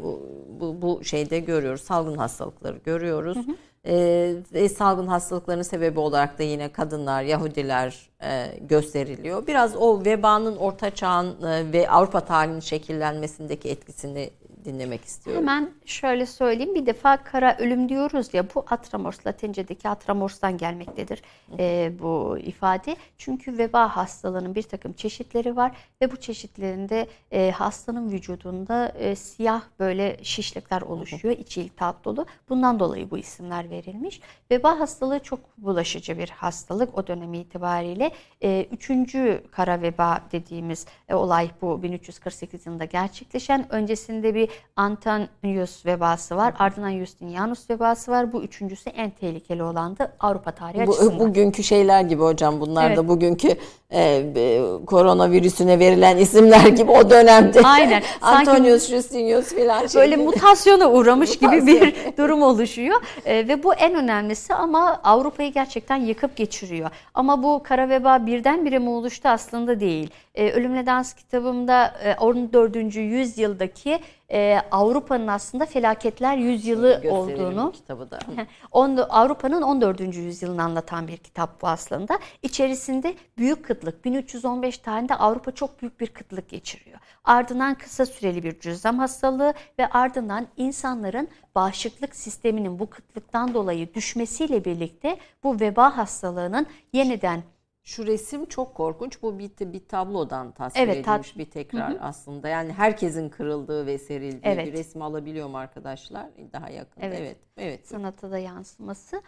bu, bu şeyde görüyoruz. Salgın hastalıkları görüyoruz. Hı hı. Ee, ve salgın hastalıkların sebebi olarak da yine kadınlar, Yahudiler e, gösteriliyor. Biraz o vebanın orta çağın e, ve Avrupa tarihinin şekillenmesindeki etkisini dinlemek istiyorum. Hemen şöyle söyleyeyim. Bir defa kara ölüm diyoruz ya bu atramors, Latincedeki atramors'tan gelmektedir e, bu ifade. Çünkü veba hastalığının bir takım çeşitleri var ve bu çeşitlerinde e, hastanın vücudunda e, siyah böyle şişlikler oluşuyor. içi iltihap dolu. Bundan dolayı bu isimler verilmiş. Veba hastalığı çok bulaşıcı bir hastalık o dönem itibariyle. E, üçüncü kara veba dediğimiz e, olay bu 1348 yılında gerçekleşen. Öncesinde bir Antonius vebası var. Ardından Justinianus vebası var. Bu üçüncüsü en tehlikeli olandı Avrupa tarihi Bu, açısından. bugünkü şeyler gibi hocam bunlar Evet. da bugünkü e, e, koronavirüsüne verilen isimler gibi o dönemde. Aynen. Antonius Justinius falan. şey Böyle gibi. mutasyona uğramış gibi bir durum oluşuyor. Ee, ve bu en önemlisi ama Avrupa'yı gerçekten yıkıp geçiriyor. Ama bu kara veba birdenbire mi oluştu aslında değil. Ee, Ölümle Dans kitabımda e, 14. yüzyıldaki e, Avrupa'nın aslında felaketler yüzyılı Gösterelim olduğunu kitabı da. Avrupa'nın 14. yüzyılını anlatan bir kitap bu aslında. İçerisinde büyük kıtlık, 1315 tarihinde Avrupa çok büyük bir kıtlık geçiriyor. Ardından kısa süreli bir cüzzam hastalığı ve ardından insanların bağışıklık sisteminin bu kıtlıktan dolayı düşmesiyle birlikte bu veba hastalığının yeniden Şu resim çok korkunç. Bu bir, bir tablodan tasvir Evet, edilmiş bir tekrar aslında. Yani herkesin kırıldığı ve serildiği Evet. bir resmi alabiliyor mu arkadaşlar? Daha yakın. Evet. Evet. Evet. sanata da yansıması.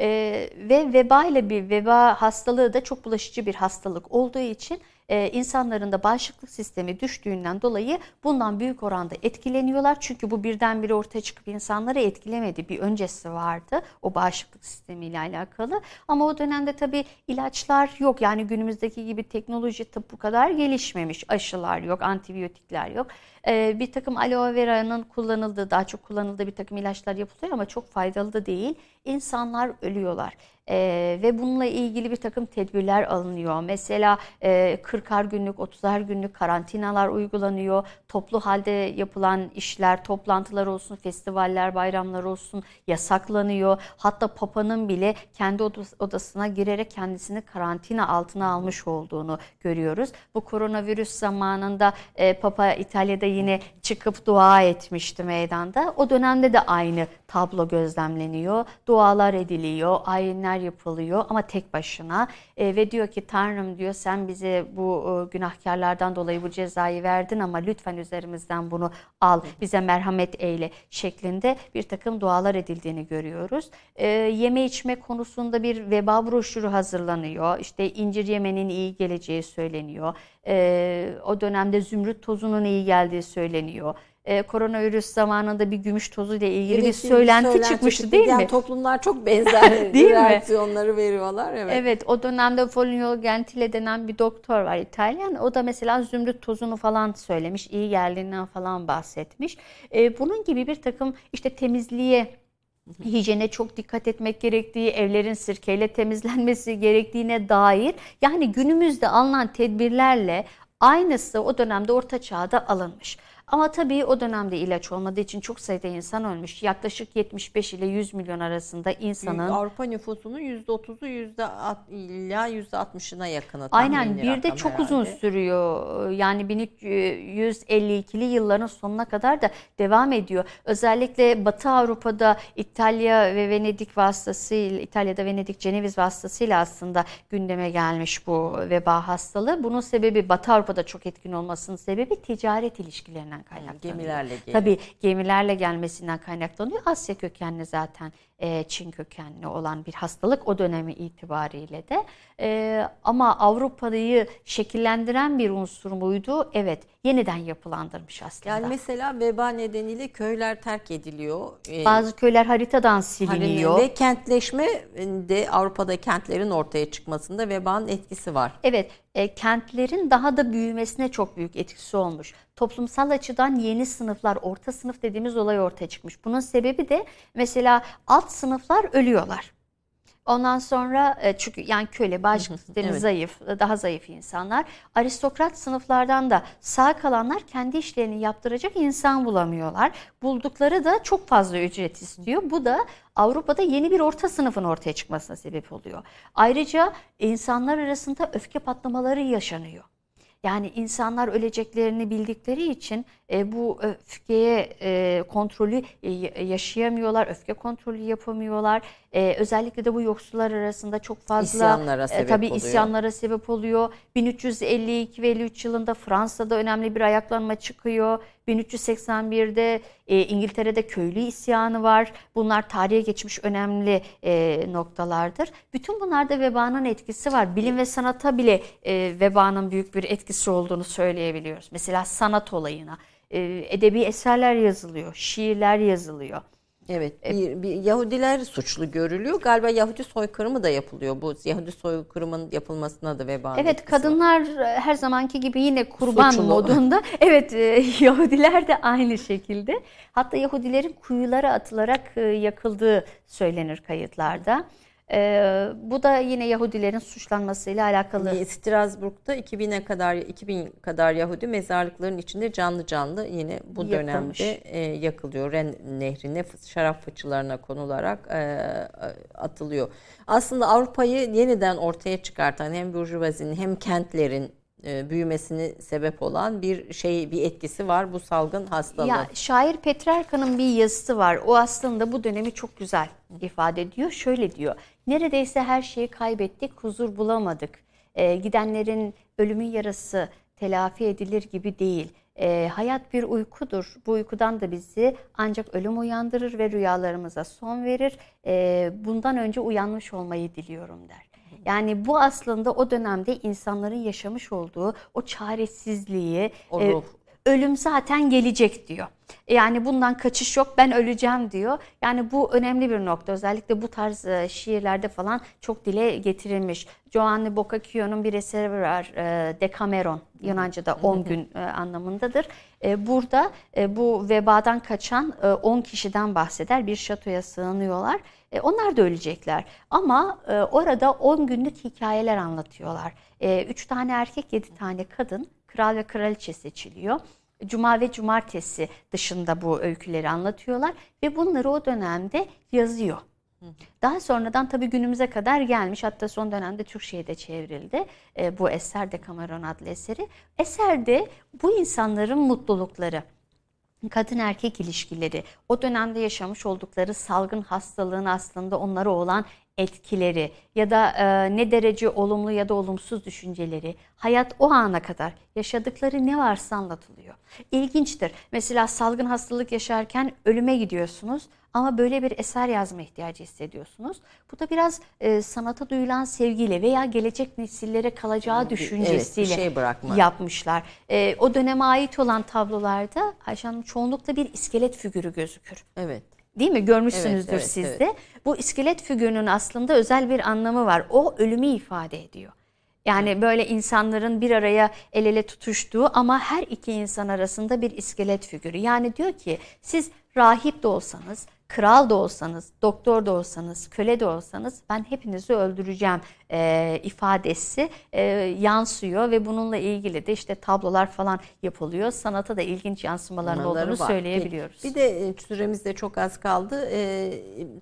Ee, ve veba ile bir veba hastalığı da çok bulaşıcı bir hastalık olduğu için e, insanların da bağışıklık sistemi düştüğünden dolayı bundan büyük oranda etkileniyorlar. Çünkü bu birdenbire ortaya çıkıp insanları etkilemedi. Bir öncesi vardı o bağışıklık sistemiyle alakalı. Ama o dönemde tabii ilaçlar yok. Yani günümüzdeki gibi teknoloji tıp bu kadar gelişmemiş. Aşılar yok, antibiyotikler yok. Ee, bir takım aloe vera'nın kullanıldığı, daha çok kullanıldığı bir takım ilaçlar yapılıyor ama çok faydalı da değil. İnsanlar ölüyorlar. Ee, ve bununla ilgili bir takım tedbirler alınıyor. Mesela e, 40'ar günlük, 30'ar günlük karantinalar uygulanıyor. Toplu halde yapılan işler, toplantılar olsun, festivaller, bayramlar olsun yasaklanıyor. Hatta Papa'nın bile kendi odas- odasına girerek kendisini karantina altına almış olduğunu görüyoruz. Bu koronavirüs zamanında e, Papa İtalya'da yine çıkıp dua etmişti meydanda. O dönemde de aynı tablo gözlemleniyor. Dualar ediliyor, ayinler yapılıyor ama tek başına E, ve diyor ki Tanrım diyor sen bize bu e, günahkarlardan dolayı bu cezayı verdin ama lütfen üzerimizden bunu al, bize merhamet eyle şeklinde bir takım dualar edildiğini görüyoruz. E, yeme içme konusunda bir veba broşürü hazırlanıyor. İşte incir yemenin iyi geleceği söyleniyor. E, o dönemde zümrüt tozunun iyi geldiği söyleniyor. E, koronavirüs zamanında bir gümüş tozu ile ilgili bir Evet, söylenti, çıkmıştı çıktı. değil yani mi? Toplumlar çok benzer Değil mi? reaksiyonları veriyorlar. Evet. Evet o dönemde Foligno Gentile denen bir doktor var İtalyan. O da mesela zümrüt tozunu falan söylemiş. iyi geldiğinden falan bahsetmiş. Ee, bunun gibi bir takım işte temizliğe hijyene çok dikkat etmek gerektiği, evlerin sirkeyle temizlenmesi gerektiğine dair yani günümüzde alınan tedbirlerle aynısı o dönemde orta çağda alınmış. Ama tabii o dönemde ilaç olmadığı için çok sayıda insan ölmüş. Yaklaşık 75 ile 100 milyon arasında insanın Avrupa nüfusunun %30'u yüzde alt- illa %60'ına yakını. Aynen bir de çok uzun herhalde. sürüyor. Yani 1152'li yılların sonuna kadar da devam ediyor. Özellikle Batı Avrupa'da İtalya ve Venedik vasıtasıyla, İtalya'da Venedik Ceneviz vasıtasıyla aslında gündeme gelmiş bu veba hastalığı. Bunun sebebi Batı Avrupa'da çok etkin olmasının sebebi ticaret ilişkilerinden kaynaklanıyor. Gemilerle geliyor. Tabii gemilerle gelmesinden kaynaklanıyor. Asya kökenli zaten e, Çin kökenli olan bir hastalık o dönemi itibariyle de. E, ama Avrupa'yı şekillendiren bir unsur muydu? Evet. Yeniden yapılandırmış aslında. Yani mesela veba nedeniyle köyler terk ediliyor. Ee, Bazı köyler haritadan siliniyor. Ve kentleşme de Avrupa'da kentlerin ortaya çıkmasında vebanın etkisi var. Evet, e, kentlerin daha da büyümesine çok büyük etkisi olmuş. Toplumsal açıdan yeni sınıflar, orta sınıf dediğimiz olay ortaya çıkmış. Bunun sebebi de mesela alt sınıflar ölüyorlar. Ondan sonra e, çünkü yani köle, sistemi Evet. zayıf, daha zayıf insanlar. Aristokrat sınıflardan da sağ kalanlar kendi işlerini yaptıracak insan bulamıyorlar. Buldukları da çok fazla ücret istiyor. Bu da Avrupa'da yeni bir orta sınıfın ortaya çıkmasına sebep oluyor. Ayrıca insanlar arasında öfke patlamaları yaşanıyor. Yani insanlar öleceklerini bildikleri için E, bu öfkeye e, kontrolü e, yaşayamıyorlar, öfke kontrolü yapamıyorlar. E, özellikle de bu yoksullar arasında çok fazla isyanlara e, sebep tabii oluyor. isyanlara sebep oluyor. 1352 ve 53 yılında Fransa'da önemli bir ayaklanma çıkıyor. 1381'de e, İngiltere'de köylü isyanı var. Bunlar tarihe geçmiş önemli e, noktalardır. Bütün bunlarda vebanın etkisi var. Bilim ve sanata bile e, vebanın büyük bir etkisi olduğunu söyleyebiliyoruz. Mesela sanat olayına. E, edebi eserler yazılıyor, şiirler yazılıyor. Evet, bir, bir Yahudiler suçlu görülüyor. Galiba Yahudi soykırımı da yapılıyor. Bu Yahudi soykırımın yapılmasına da vebanın Evet, etkisi var. kadınlar e, her zamanki gibi yine kurban Suçlu. modunda. Evet, e, Yahudiler de aynı şekilde. Hatta Yahudilerin kuyulara atılarak e, yakıldığı söylenir kayıtlarda. E, bu da yine Yahudilerin suçlanmasıyla alakalı. Yani Strasbourg'da 2000'e kadar 2000 kadar Yahudi mezarlıkların içinde canlı canlı yine bu Yakılmış. dönemde e, yakılıyor. Ren nehrine şarap fıçılarına konularak e, atılıyor. Aslında Avrupa'yı yeniden ortaya çıkartan hem burjuvazinin hem kentlerin e, büyümesini sebep olan bir şey bir etkisi var bu salgın hastalığı. Ya şair Petrarka'nın bir yazısı var. O aslında bu dönemi çok güzel ifade ediyor. Şöyle diyor. Neredeyse her şeyi kaybettik, huzur bulamadık. Ee, gidenlerin ölümün yarası telafi edilir gibi değil. Ee, hayat bir uykudur. Bu uykudan da bizi ancak ölüm uyandırır ve rüyalarımıza son verir. Ee, bundan önce uyanmış olmayı diliyorum der. Yani bu aslında o dönemde insanların yaşamış olduğu o çaresizliği, O e, ruh. Ölüm zaten gelecek diyor. Yani bundan kaçış yok ben öleceğim diyor. Yani bu önemli bir nokta. Özellikle bu tarz e, şiirlerde falan çok dile getirilmiş. Giovanni Boccaccio'nun bir eseri var. e, Decameron. Yunanca'da 10 gün e, anlamındadır. E, Burada e, bu vebadan kaçan e, 10 kişiden bahseder. Bir şatoya sığınıyorlar. E, Onlar da ölecekler. Ama e, orada 10 günlük hikayeler anlatıyorlar. 3 tane erkek, 7 tane kadın kral ve kraliçe seçiliyor. Cuma ve cumartesi dışında bu öyküleri anlatıyorlar ve bunları o dönemde yazıyor. Daha sonradan tabii günümüze kadar gelmiş. Hatta son dönemde Türkçe'ye de çevrildi e, bu eser de Cameron adlı eseri. Eserde bu insanların mutlulukları, kadın erkek ilişkileri, o dönemde yaşamış oldukları salgın hastalığın aslında onlara olan etkileri ya da e, ne derece olumlu ya da olumsuz düşünceleri, hayat o ana kadar yaşadıkları ne varsa anlatılıyor. İlginçtir. Mesela salgın hastalık yaşarken ölüme gidiyorsunuz ama böyle bir eser yazma ihtiyacı hissediyorsunuz. Bu da biraz e, sanata duyulan sevgiyle veya gelecek nesillere kalacağı düşüncesiyle şey bırakma. yapmışlar. E, o döneme ait olan tablolarda Ayşe Hanım çoğunlukla bir iskelet figürü gözükür. Evet. Değil mi? Görmüşsünüzdür Evet, evet, siz evet. de. Bu iskelet figürünün aslında özel bir anlamı var. O ölümü ifade ediyor. Yani böyle insanların bir araya el ele tutuştuğu ama her iki insan arasında bir iskelet figürü. Yani diyor ki siz rahip de olsanız, kral da olsanız, doktor da olsanız, köle de olsanız ben hepinizi öldüreceğim e, ifadesi e, yansıyor ve bununla ilgili de işte tablolar falan yapılıyor. Sanata da ilginç yansımaların Onları olduğunu var. söyleyebiliyoruz. Bir, de e, süremiz de çok az kaldı. E,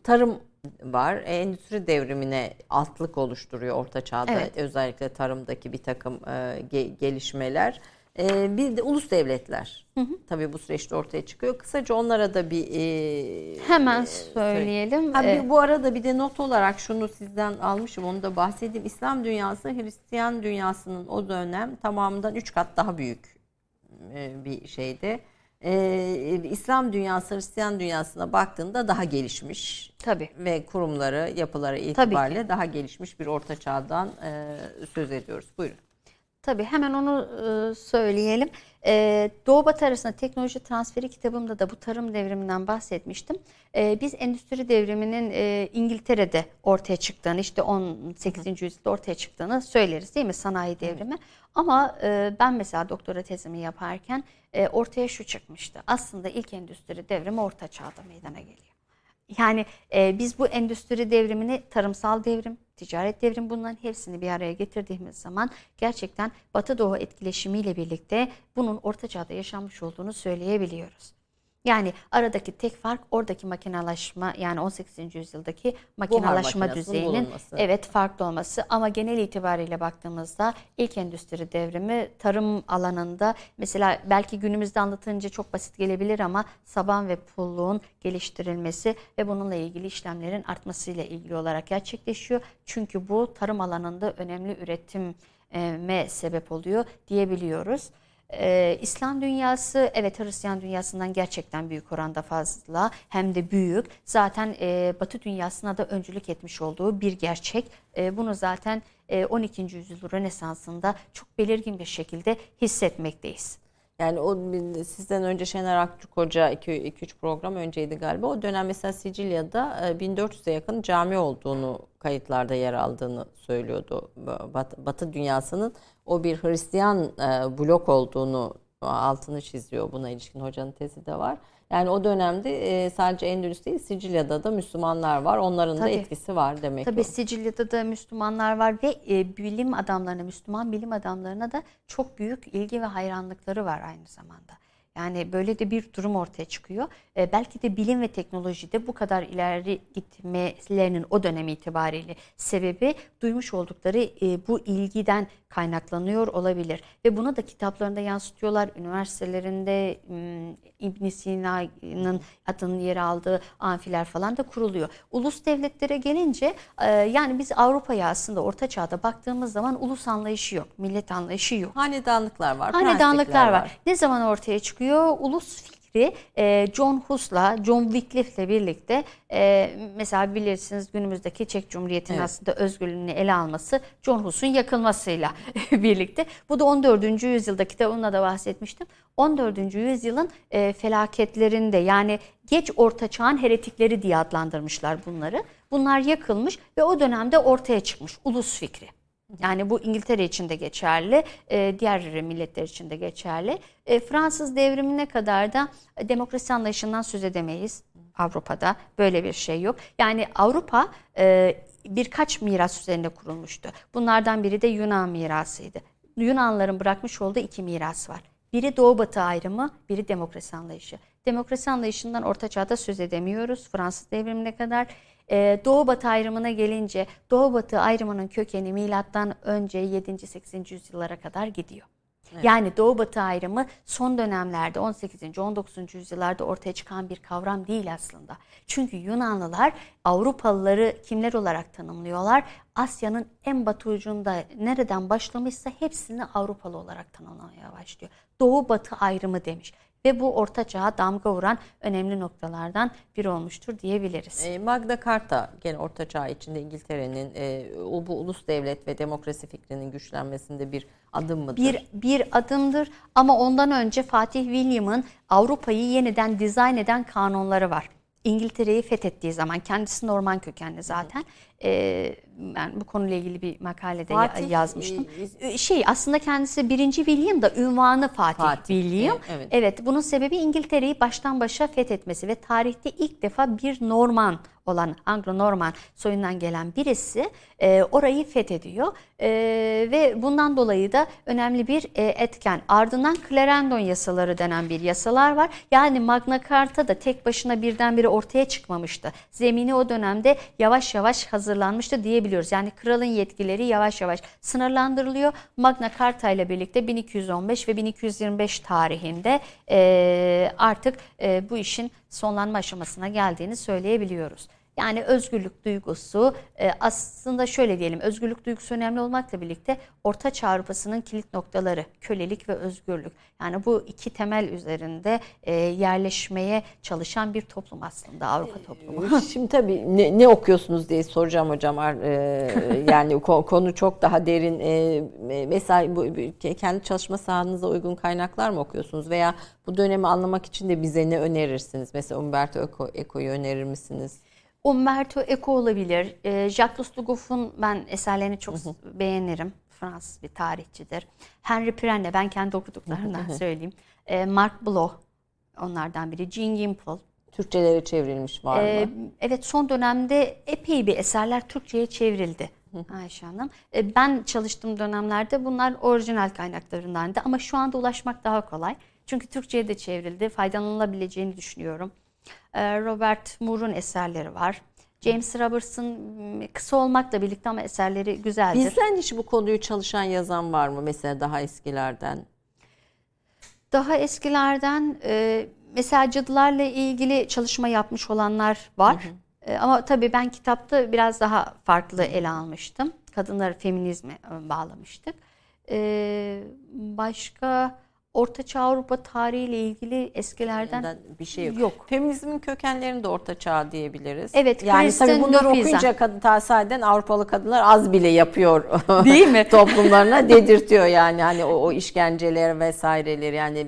tarım var. Endüstri devrimine altlık oluşturuyor Orta Çağ'da. Evet. Özellikle tarımdaki bir takım e, ge- gelişmeler. E, bir de ulus devletler. Tabii bu süreçte ortaya çıkıyor. Kısaca onlara da bir e, Hemen e, söyleyelim. Ha, Ee, bir- bu arada bir de not olarak şunu sizden almışım onu da bahsedeyim. İslam dünyası Hristiyan dünyasının o dönem tamamından 3 kat daha büyük e, bir şeyde. Ee, İslam dünyası Hristiyan dünyasına baktığında daha gelişmiş Tabii. ve kurumları, yapıları itibariyle daha gelişmiş bir orta çağdan e, söz ediyoruz. Buyurun. Tabii hemen onu e, söyleyelim. E, Doğu Batı arasında teknoloji transferi kitabımda da bu tarım devriminden bahsetmiştim. E, biz endüstri devriminin e, İngiltere'de ortaya çıktığını, işte 18. yüzyılda ortaya çıktığını söyleriz değil mi sanayi devrimi? Ama e, ben mesela doktora tezimi yaparken e, ortaya şu çıkmıştı. Aslında ilk endüstri devrimi orta çağda meydana geliyor. Yani e, biz bu endüstri devrimini tarımsal devrim, ticaret devrim bunların hepsini bir araya getirdiğimiz zaman gerçekten Batı Doğu etkileşimiyle birlikte bunun Orta Çağ'da yaşanmış olduğunu söyleyebiliyoruz. Yani aradaki tek fark oradaki makinalaşma yani 18. yüzyıldaki makinalaşma düzeyinin bulunması. evet farklı olması ama genel itibariyle baktığımızda ilk endüstri devrimi tarım alanında mesela belki günümüzde anlatınca çok basit gelebilir ama saban ve pulluğun geliştirilmesi ve bununla ilgili işlemlerin artmasıyla ilgili olarak gerçekleşiyor. Çünkü bu tarım alanında önemli üretime sebep oluyor diyebiliyoruz. Ee, İslam dünyası evet Hristiyan dünyasından gerçekten büyük oranda fazla hem de büyük. Zaten e, Batı dünyasına da öncülük etmiş olduğu bir gerçek. E, bunu zaten e, 12. yüzyıl Rönesansı'nda çok belirgin bir şekilde hissetmekteyiz. Yani o sizden önce Şener Akçuk Hoca 2-3 program önceydi galiba. O dönem mesela Sicilya'da 1400'e yakın cami olduğunu kayıtlarda yer aldığını söylüyordu. Batı, Batı dünyasının o bir Hristiyan e, blok olduğunu altını çiziyor. Buna ilişkin hocanın tezi de var. Yani o dönemde e, sadece Endülüs değil Sicilya'da da Müslümanlar var. Onların Tabii. da etkisi var demek Tabii o. Sicilya'da da Müslümanlar var ve e, bilim adamlarına, Müslüman bilim adamlarına da çok büyük ilgi ve hayranlıkları var aynı zamanda. Yani böyle de bir durum ortaya çıkıyor. E, belki de bilim ve teknolojide bu kadar ileri gitmelerinin o dönem itibariyle sebebi duymuş oldukları e, bu ilgiden kaynaklanıyor olabilir. Ve bunu da kitaplarında yansıtıyorlar. Üniversitelerinde İbn Sina'nın adının yer aldığı amfiler falan da kuruluyor. Ulus devletlere gelince e, yani biz Avrupa'ya aslında Orta Çağ'da baktığımız zaman ulus anlayışı yok. Millet anlayışı yok. Hanedanlıklar var. Hanedanlıklar var. var. Ne zaman ortaya çıkıyor? Ulus fikri e, John Hus'la, John Wycliffe'le birlikte e, mesela bilirsiniz günümüzdeki Çek Cumhuriyeti'nin evet. aslında özgürlüğünü ele alması John Hus'un yakılmasıyla birlikte. Bu da 14. yüzyılda kitabımda da bahsetmiştim. 14. yüzyılın e, felaketlerinde yani geç orta çağın heretikleri diye adlandırmışlar bunları. Bunlar yakılmış ve o dönemde ortaya çıkmış ulus fikri. Yani bu İngiltere için de geçerli, e, diğer milletler için de geçerli. E, Fransız devrimine kadar da demokrasi anlayışından söz edemeyiz Avrupa'da. Böyle bir şey yok. Yani Avrupa e, birkaç miras üzerinde kurulmuştu. Bunlardan biri de Yunan mirasıydı. Yunanların bırakmış olduğu iki miras var. Biri Doğu Batı ayrımı, biri demokrasi anlayışı. Demokrasi anlayışından Orta Çağ'da söz edemiyoruz. Fransız devrimine kadar. Ee, Doğu Batı ayrımına gelince Doğu Batı ayrımının kökeni milattan önce 7. 8. yüzyıllara kadar gidiyor. Evet. Yani Doğu Batı ayrımı son dönemlerde 18. 19. yüzyıllarda ortaya çıkan bir kavram değil aslında. Çünkü Yunanlılar Avrupalıları kimler olarak tanımlıyorlar? Asya'nın en batı ucunda nereden başlamışsa hepsini Avrupalı olarak tanımlamaya başlıyor. Doğu Batı ayrımı demiş ve bu orta çağa damga vuran önemli noktalardan biri olmuştur diyebiliriz. E, Magna Carta gene orta çağ içinde İngiltere'nin e, bu ulus devlet ve demokrasi fikrinin güçlenmesinde bir adım mıdır? Bir, bir adımdır ama ondan önce Fatih William'ın Avrupa'yı yeniden dizayn eden kanunları var. İngiltere'yi fethettiği zaman kendisi Norman kökenli zaten. Ee, ben bu konuyla ilgili bir makalede Fatih, yazmıştım. E, şey aslında kendisi birinci William da ünvanı Fatih, Fatih William. Evet. evet bunun sebebi İngiltere'yi baştan başa fethetmesi ve tarihte ilk defa bir Norman olan Anglo-Norman soyundan gelen birisi e, orayı fethediyor e, ve bundan dolayı da önemli bir e, etken. Ardından Clarendon yasaları denen bir yasalar var. Yani Magna Carta da tek başına birdenbire ortaya çıkmamıştı. Zemini o dönemde yavaş yavaş hazırlanmıştı diyebiliyoruz. Yani kralın yetkileri yavaş yavaş sınırlandırılıyor. Magna Carta ile birlikte 1215 ve 1225 tarihinde e, artık e, bu işin sonlanma aşamasına geldiğini söyleyebiliyoruz. Yani özgürlük duygusu e, aslında şöyle diyelim özgürlük duygusu önemli olmakla birlikte Orta Çağ Avrupa'sının kilit noktaları kölelik ve özgürlük. Yani bu iki temel üzerinde e, yerleşmeye çalışan bir toplum aslında Avrupa toplumu. Şimdi tabii ne, ne okuyorsunuz diye soracağım hocam. E, yani konu çok daha derin. Mesela bu, kendi çalışma sahanıza uygun kaynaklar mı okuyorsunuz veya bu dönemi anlamak için de bize ne önerirsiniz? Mesela Umberto Eco, Eco'yu önerir misiniz? Umberto Eco olabilir. E, Jacques Lugoff'un ben eserlerini çok hı hı. beğenirim. Fransız bir tarihçidir. Henry Pirenne ben kendi okuduklarından söyleyeyim. E, Mark Bloch onlardan biri. Jean Gimple. Türkçelere çevrilmiş var mı? E, evet son dönemde epey bir eserler Türkçe'ye çevrildi. Ayşe Hanım. E, ben çalıştığım dönemlerde bunlar orijinal kaynaklarındandı ama şu anda ulaşmak daha kolay. Çünkü Türkçe'ye de çevrildi. Faydalanılabileceğini düşünüyorum. Ee, Robert Moore'un eserleri var. James Roberts'ın kısa olmakla birlikte ama eserleri güzeldir. Bizden hiç bu konuyu çalışan yazan var mı mesela daha eskilerden? Daha eskilerden e, mesela cadılarla ilgili çalışma yapmış olanlar var. Hı hı. E, ama tabii ben kitapta biraz daha farklı ele almıştım. Kadınları feminizme e, bağlamıştık. E, başka Ortaçağ Avrupa tarihiyle ilgili eskilerden bir şey yok. yok. Feminizmin kökenlerini de Orta Çağ diyebiliriz. Evet. Yani tabii bunları Lopiza. okuyunca kadın sayeden Avrupalı kadınlar az bile yapıyor. Değil mi? Toplumlarına dedirtiyor yani hani o, o işkenceler vesaireleri yani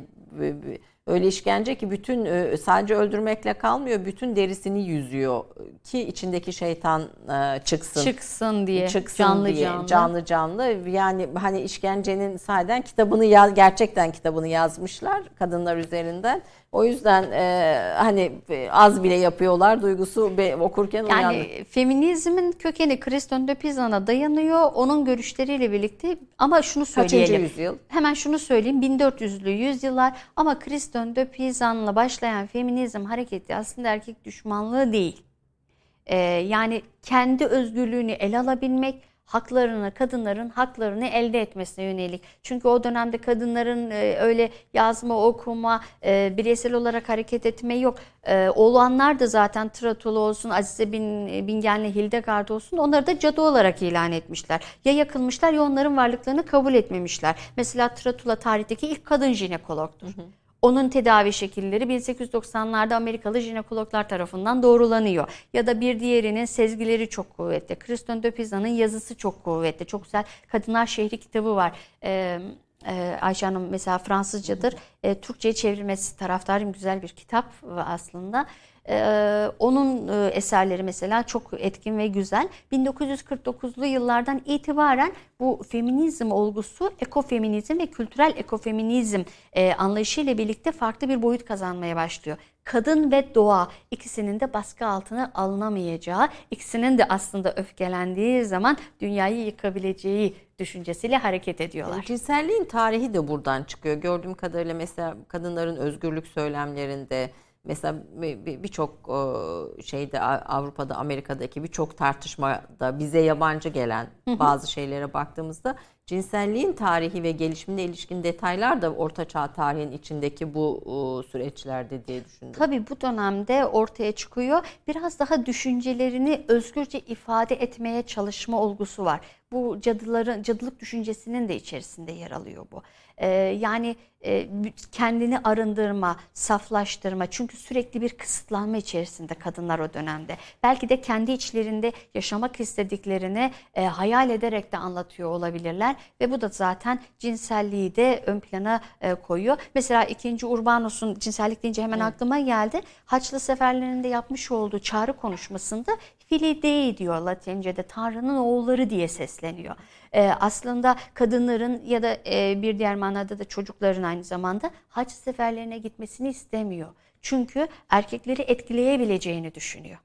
öyle işkence ki bütün e, sadece öldürmekle kalmıyor. Bütün derisini yüzüyor ki içindeki şeytan e, çıksın. Çıksın diye. Çıksın canlı diye. Canlı. Canlı canlı. Yani hani işkencenin sayeden kitabını yaz, gerçekten kitabını yazmışlar kadınlar üzerinden. O yüzden e, hani az bile yapıyorlar duygusu be, okurken uyandı. Yani feminizmin kökeni Kriston de Pizan'a dayanıyor. Onun görüşleriyle birlikte ama şunu söyleyelim. Kaçıncı yüzyıl? Hemen şunu söyleyeyim. 1400'lü yüzyıllar ama Kriston de Pizan'la başlayan feminizm hareketi aslında erkek düşmanlığı değil. Ee, yani kendi özgürlüğünü ele alabilmek, haklarını, kadınların haklarını elde etmesine yönelik. Çünkü o dönemde kadınların e, öyle yazma, okuma, e, bireysel olarak hareket etme yok. E, olanlar da zaten Tratolu olsun, Azize Bin, Bingen'le Hildegard olsun onları da cadı olarak ilan etmişler. Ya yakılmışlar ya onların varlıklarını kabul etmemişler. Mesela Tratula tarihteki ilk kadın jinekologdur. Hı hı. Onun tedavi şekilleri 1890'larda Amerikalı jinekologlar tarafından doğrulanıyor. Ya da bir diğerinin sezgileri çok kuvvetli. Kriston de Pisa'nın yazısı çok kuvvetli. Çok güzel Kadınlar Şehri kitabı var. Ee, e, Ayşe Hanım mesela Fransızcadır. E, Türkçe'ye çevrilmesi taraftarım güzel bir kitap aslında. Ee, onun e, eserleri mesela çok etkin ve güzel. 1949'lu yıllardan itibaren bu feminizm olgusu ekofeminizm ve kültürel ekofeminizm e, anlayışıyla birlikte farklı bir boyut kazanmaya başlıyor. Kadın ve doğa ikisinin de baskı altına alınamayacağı, ikisinin de aslında öfkelendiği zaman dünyayı yıkabileceği düşüncesiyle hareket ediyorlar. Cinselliğin tarihi de buradan çıkıyor. Gördüğüm kadarıyla mesela kadınların özgürlük söylemlerinde, Mesela birçok şeyde Avrupa'da, Amerika'daki birçok tartışmada bize yabancı gelen bazı şeylere baktığımızda cinselliğin tarihi ve gelişimine ilişkin detaylar da Ortaçağ tarihin içindeki bu süreçlerde diye düşündüm. Tabii bu dönemde ortaya çıkıyor. Biraz daha düşüncelerini özgürce ifade etmeye çalışma olgusu var. Bu cadıların cadılık düşüncesinin de içerisinde yer alıyor bu. Ee, yani e, kendini arındırma, saflaştırma. Çünkü sürekli bir kısıtlanma içerisinde kadınlar o dönemde. Belki de kendi içlerinde yaşamak istediklerini e, hayal ederek de anlatıyor olabilirler ve bu da zaten cinselliği de ön plana e, koyuyor. Mesela 2. Urbanus'un cinsellik deyince hemen evet. aklıma geldi. Haçlı seferlerinde yapmış olduğu çağrı konuşmasında Filidei diyor Latince'de Tanrı'nın oğulları diye sesleniyor. Ee, aslında kadınların ya da e, bir diğer manada da çocukların aynı zamanda hac seferlerine gitmesini istemiyor. Çünkü erkekleri etkileyebileceğini düşünüyor.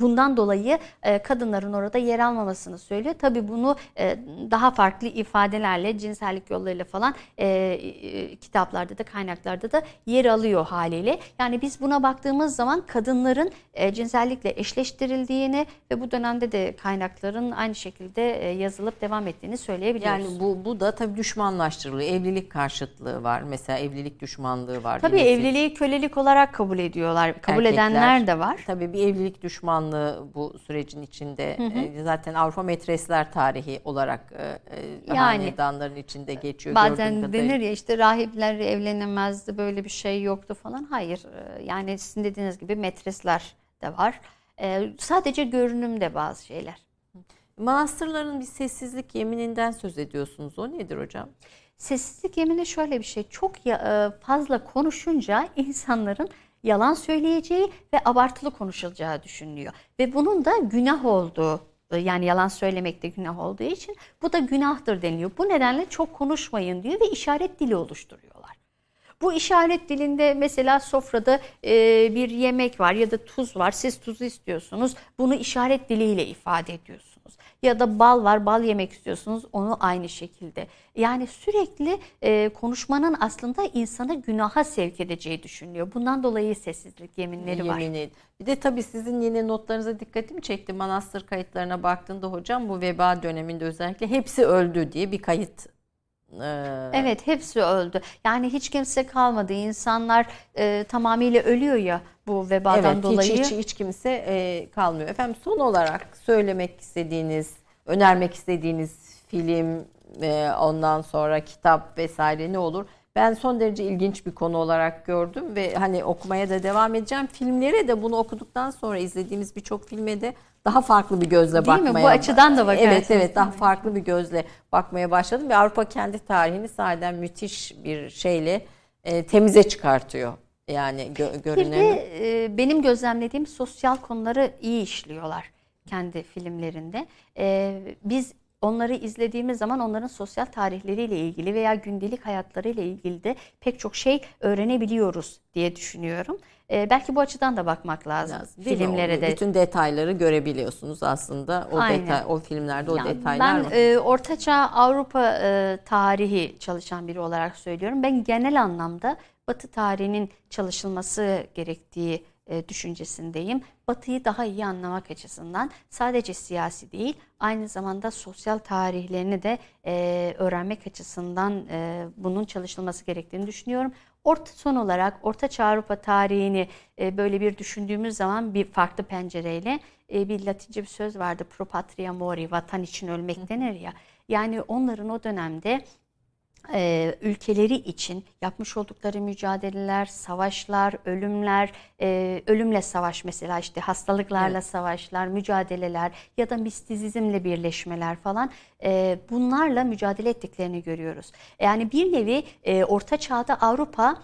Bundan dolayı e, kadınların orada yer almamasını söylüyor. Tabi bunu e, daha farklı ifadelerle, cinsellik yollarıyla falan e, e, kitaplarda da kaynaklarda da yer alıyor haliyle. Yani biz buna baktığımız zaman kadınların e, cinsellikle eşleştirildiğini ve bu dönemde de kaynakların aynı şekilde e, yazılıp devam ettiğini söyleyebiliyoruz. Yani bu, bu da tabii düşmanlaştırılıyor. Evlilik karşıtlığı var. Mesela evlilik düşmanlığı var. Tabii evliliği kölelik olarak kabul ediyorlar. Kabul Erkekler, edenler de var. Tabii bir evlilik düşmanlığı düşmanlığı bu sürecin içinde. Hı hı. E, zaten Avrupa Metresler tarihi olarak e, e, yani, hanedanların içinde geçiyor. Bazen denir ya işte rahipler evlenemezdi böyle bir şey yoktu falan. Hayır yani sizin dediğiniz gibi metresler de var. Sadece görünümde bazı şeyler. Manastırların bir sessizlik yemininden söz ediyorsunuz. O nedir hocam? Sessizlik yemini şöyle bir şey. Çok fazla konuşunca insanların yalan söyleyeceği ve abartılı konuşulacağı düşünülüyor. Ve bunun da günah olduğu e, yani yalan söylemek de günah olduğu için bu da günahtır deniliyor. Bu nedenle çok konuşmayın diyor ve işaret dili oluşturuyorlar. Bu işaret dilinde mesela sofrada e, bir yemek var ya da tuz var. Siz tuzu istiyorsunuz. Bunu işaret diliyle ifade ediyorsunuz. Ya da bal var, bal yemek istiyorsunuz, onu aynı şekilde. Yani sürekli e, konuşmanın aslında insanı günaha sevk edeceği düşünülüyor. Bundan dolayı sessizlik yeminleri var. Yemin et. Bir de tabii sizin yine notlarınıza dikkatimi çekti. Manastır kayıtlarına baktığında hocam bu veba döneminde özellikle hepsi öldü diye bir kayıt ee, Evet hepsi öldü. Yani hiç kimse kalmadı. İnsanlar e, tamamıyla ölüyor ya bu vebadan evet, dolayı. Hiç, hiç, hiç kimse e, kalmıyor. Efendim son olarak söylemek istediğiniz, önermek istediğiniz film, e, ondan sonra kitap vesaire ne olur? Ben son derece ilginç bir konu olarak gördüm ve hani okumaya da devam edeceğim. Filmlere de bunu okuduktan sonra izlediğimiz birçok filme de daha farklı bir gözle Değil bakmaya. Mi? Bu açıdan da bakarsınız. Evet evet daha farklı bir gözle bakmaya başladım ve Avrupa kendi tarihini sahiden müthiş bir şeyle e, temize çıkartıyor. Yani gö görüneni. Bir de e, benim gözlemlediğim sosyal konuları iyi işliyorlar kendi filmlerinde. E, biz onları izlediğimiz zaman onların sosyal tarihleriyle ilgili veya gündelik hayatlarıyla ilgili de pek çok şey öğrenebiliyoruz diye düşünüyorum. Ee, belki bu açıdan da bakmak lazım, lazım filmlere de. Bütün detayları görebiliyorsunuz aslında o Aynen. detay o filmlerde o yani detaylar ben? Ben e, Ortaçağ Avrupa e, tarihi çalışan biri olarak söylüyorum. Ben genel anlamda Batı tarihinin çalışılması gerektiği e, düşüncesindeyim. Batı'yı daha iyi anlamak açısından sadece siyasi değil aynı zamanda sosyal tarihlerini de e, öğrenmek açısından e, bunun çalışılması gerektiğini düşünüyorum. Orta son olarak Orta Çağ Avrupa tarihini e, böyle bir düşündüğümüz zaman bir farklı pencereyle e, bir Latince bir söz vardı. Pro patria mori, vatan için ölmek denir ya. Yani onların o dönemde e, ülkeleri için yapmış oldukları mücadeleler, savaşlar, ölümler, e, ölümle savaş mesela işte hastalıklarla evet. savaşlar, mücadeleler ya da mistizizmle birleşmeler falan e, bunlarla mücadele ettiklerini görüyoruz. Yani bir nevi e, Orta Çağ'da Avrupa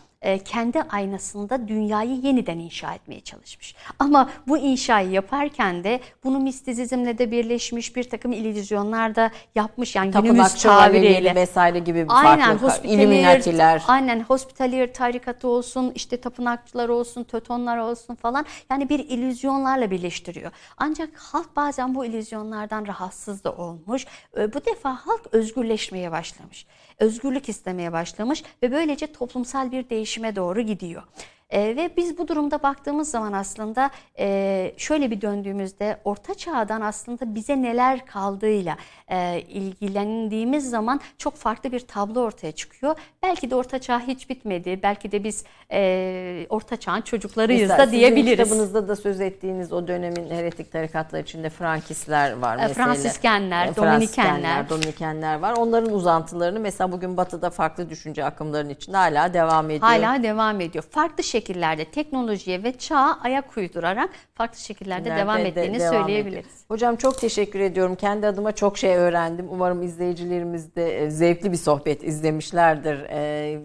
kendi aynasında dünyayı yeniden inşa etmeye çalışmış. Ama bu inşayı yaparken de bunu mistizizmle de birleşmiş bir takım illüzyonlar da yapmış. Yani günümüz tabiriyle. vesaire gibi aynen, farklı illuminatiler. Aynen hospitalier tarikatı olsun, işte tapınakçılar olsun, tötonlar olsun falan. Yani bir illüzyonlarla birleştiriyor. Ancak halk bazen bu illüzyonlardan rahatsız da olmuş. E, bu defa halk özgürleşmeye başlamış özgürlük istemeye başlamış ve böylece toplumsal bir değişime doğru gidiyor. E, ve biz bu durumda baktığımız zaman aslında e, şöyle bir döndüğümüzde orta çağdan aslında bize neler kaldığıyla e, ilgilendiğimiz zaman çok farklı bir tablo ortaya çıkıyor. Belki de orta çağ hiç bitmedi. Belki de biz e, orta çağın çocuklarıyız mesela da diyebiliriz. Sizin kitabınızda da söz ettiğiniz o dönemin heretik tarikatlar içinde Frankisler var e, mesela. Fransiskenler, e, Dominikenler. Dominikenler var. Onların uzantılarını mesela bugün batıda farklı düşünce akımlarının içinde hala devam ediyor. Hala devam ediyor. Farklı şekillerde teknolojiye ve çağa ayak uydurarak farklı şekillerde Nerede devam ettiğini de, devam söyleyebiliriz. Ediyor. Hocam çok teşekkür ediyorum. Kendi adıma çok şey öğrendim. Umarım izleyicilerimiz de e, zevkli bir sohbet izlemişlerdir. Ee,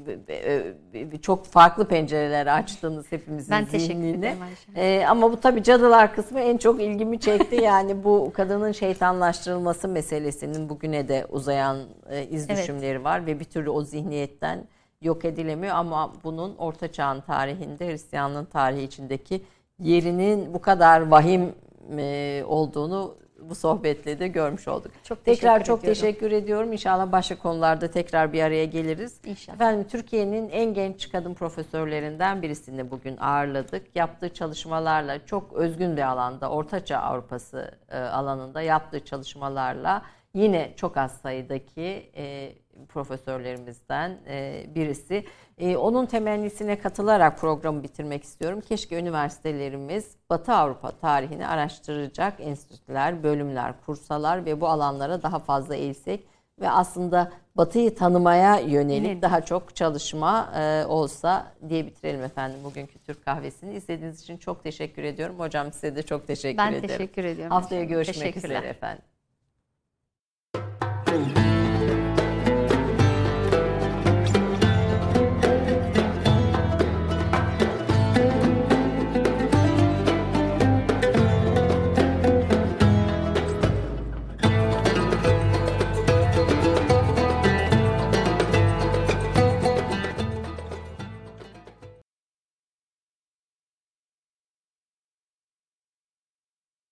çok farklı pencereler açtınız hepimizin Ben teşekkür ederim ee, Ama bu tabii cadılar kısmı en çok ilgimi çekti. yani bu kadının şeytanlaştırılması meselesinin bugüne de uzayan e, iz düşümleri evet. var ve bir türlü o zihniyetten yok edilemiyor ama bunun Orta Çağ'ın tarihinde Hristiyanlığın tarihi içindeki yerinin bu kadar vahim e, olduğunu bu sohbetle de görmüş olduk. Çok tekrar çok ediyorum. teşekkür ediyorum. İnşallah başka konularda tekrar bir araya geliriz. İnşallah. Efendim Türkiye'nin en genç kadın profesörlerinden birisini bugün ağırladık. Yaptığı çalışmalarla çok özgün bir alanda, Ortaçağ Avrupası e, alanında yaptığı çalışmalarla yine çok az sayıdaki e, profesörlerimizden e, birisi. E, onun temennisine katılarak programı bitirmek istiyorum. Keşke üniversitelerimiz Batı Avrupa tarihini araştıracak enstitüler, bölümler kursalar ve bu alanlara daha fazla eğilsek ve aslında Batı'yı tanımaya yönelik evet. daha çok çalışma e, olsa diye bitirelim efendim bugünkü Türk kahvesini. İzlediğiniz için çok teşekkür ediyorum. Hocam size de çok teşekkür ben ederim. Ben teşekkür ediyorum. Haftaya görüşmek üzere efendim.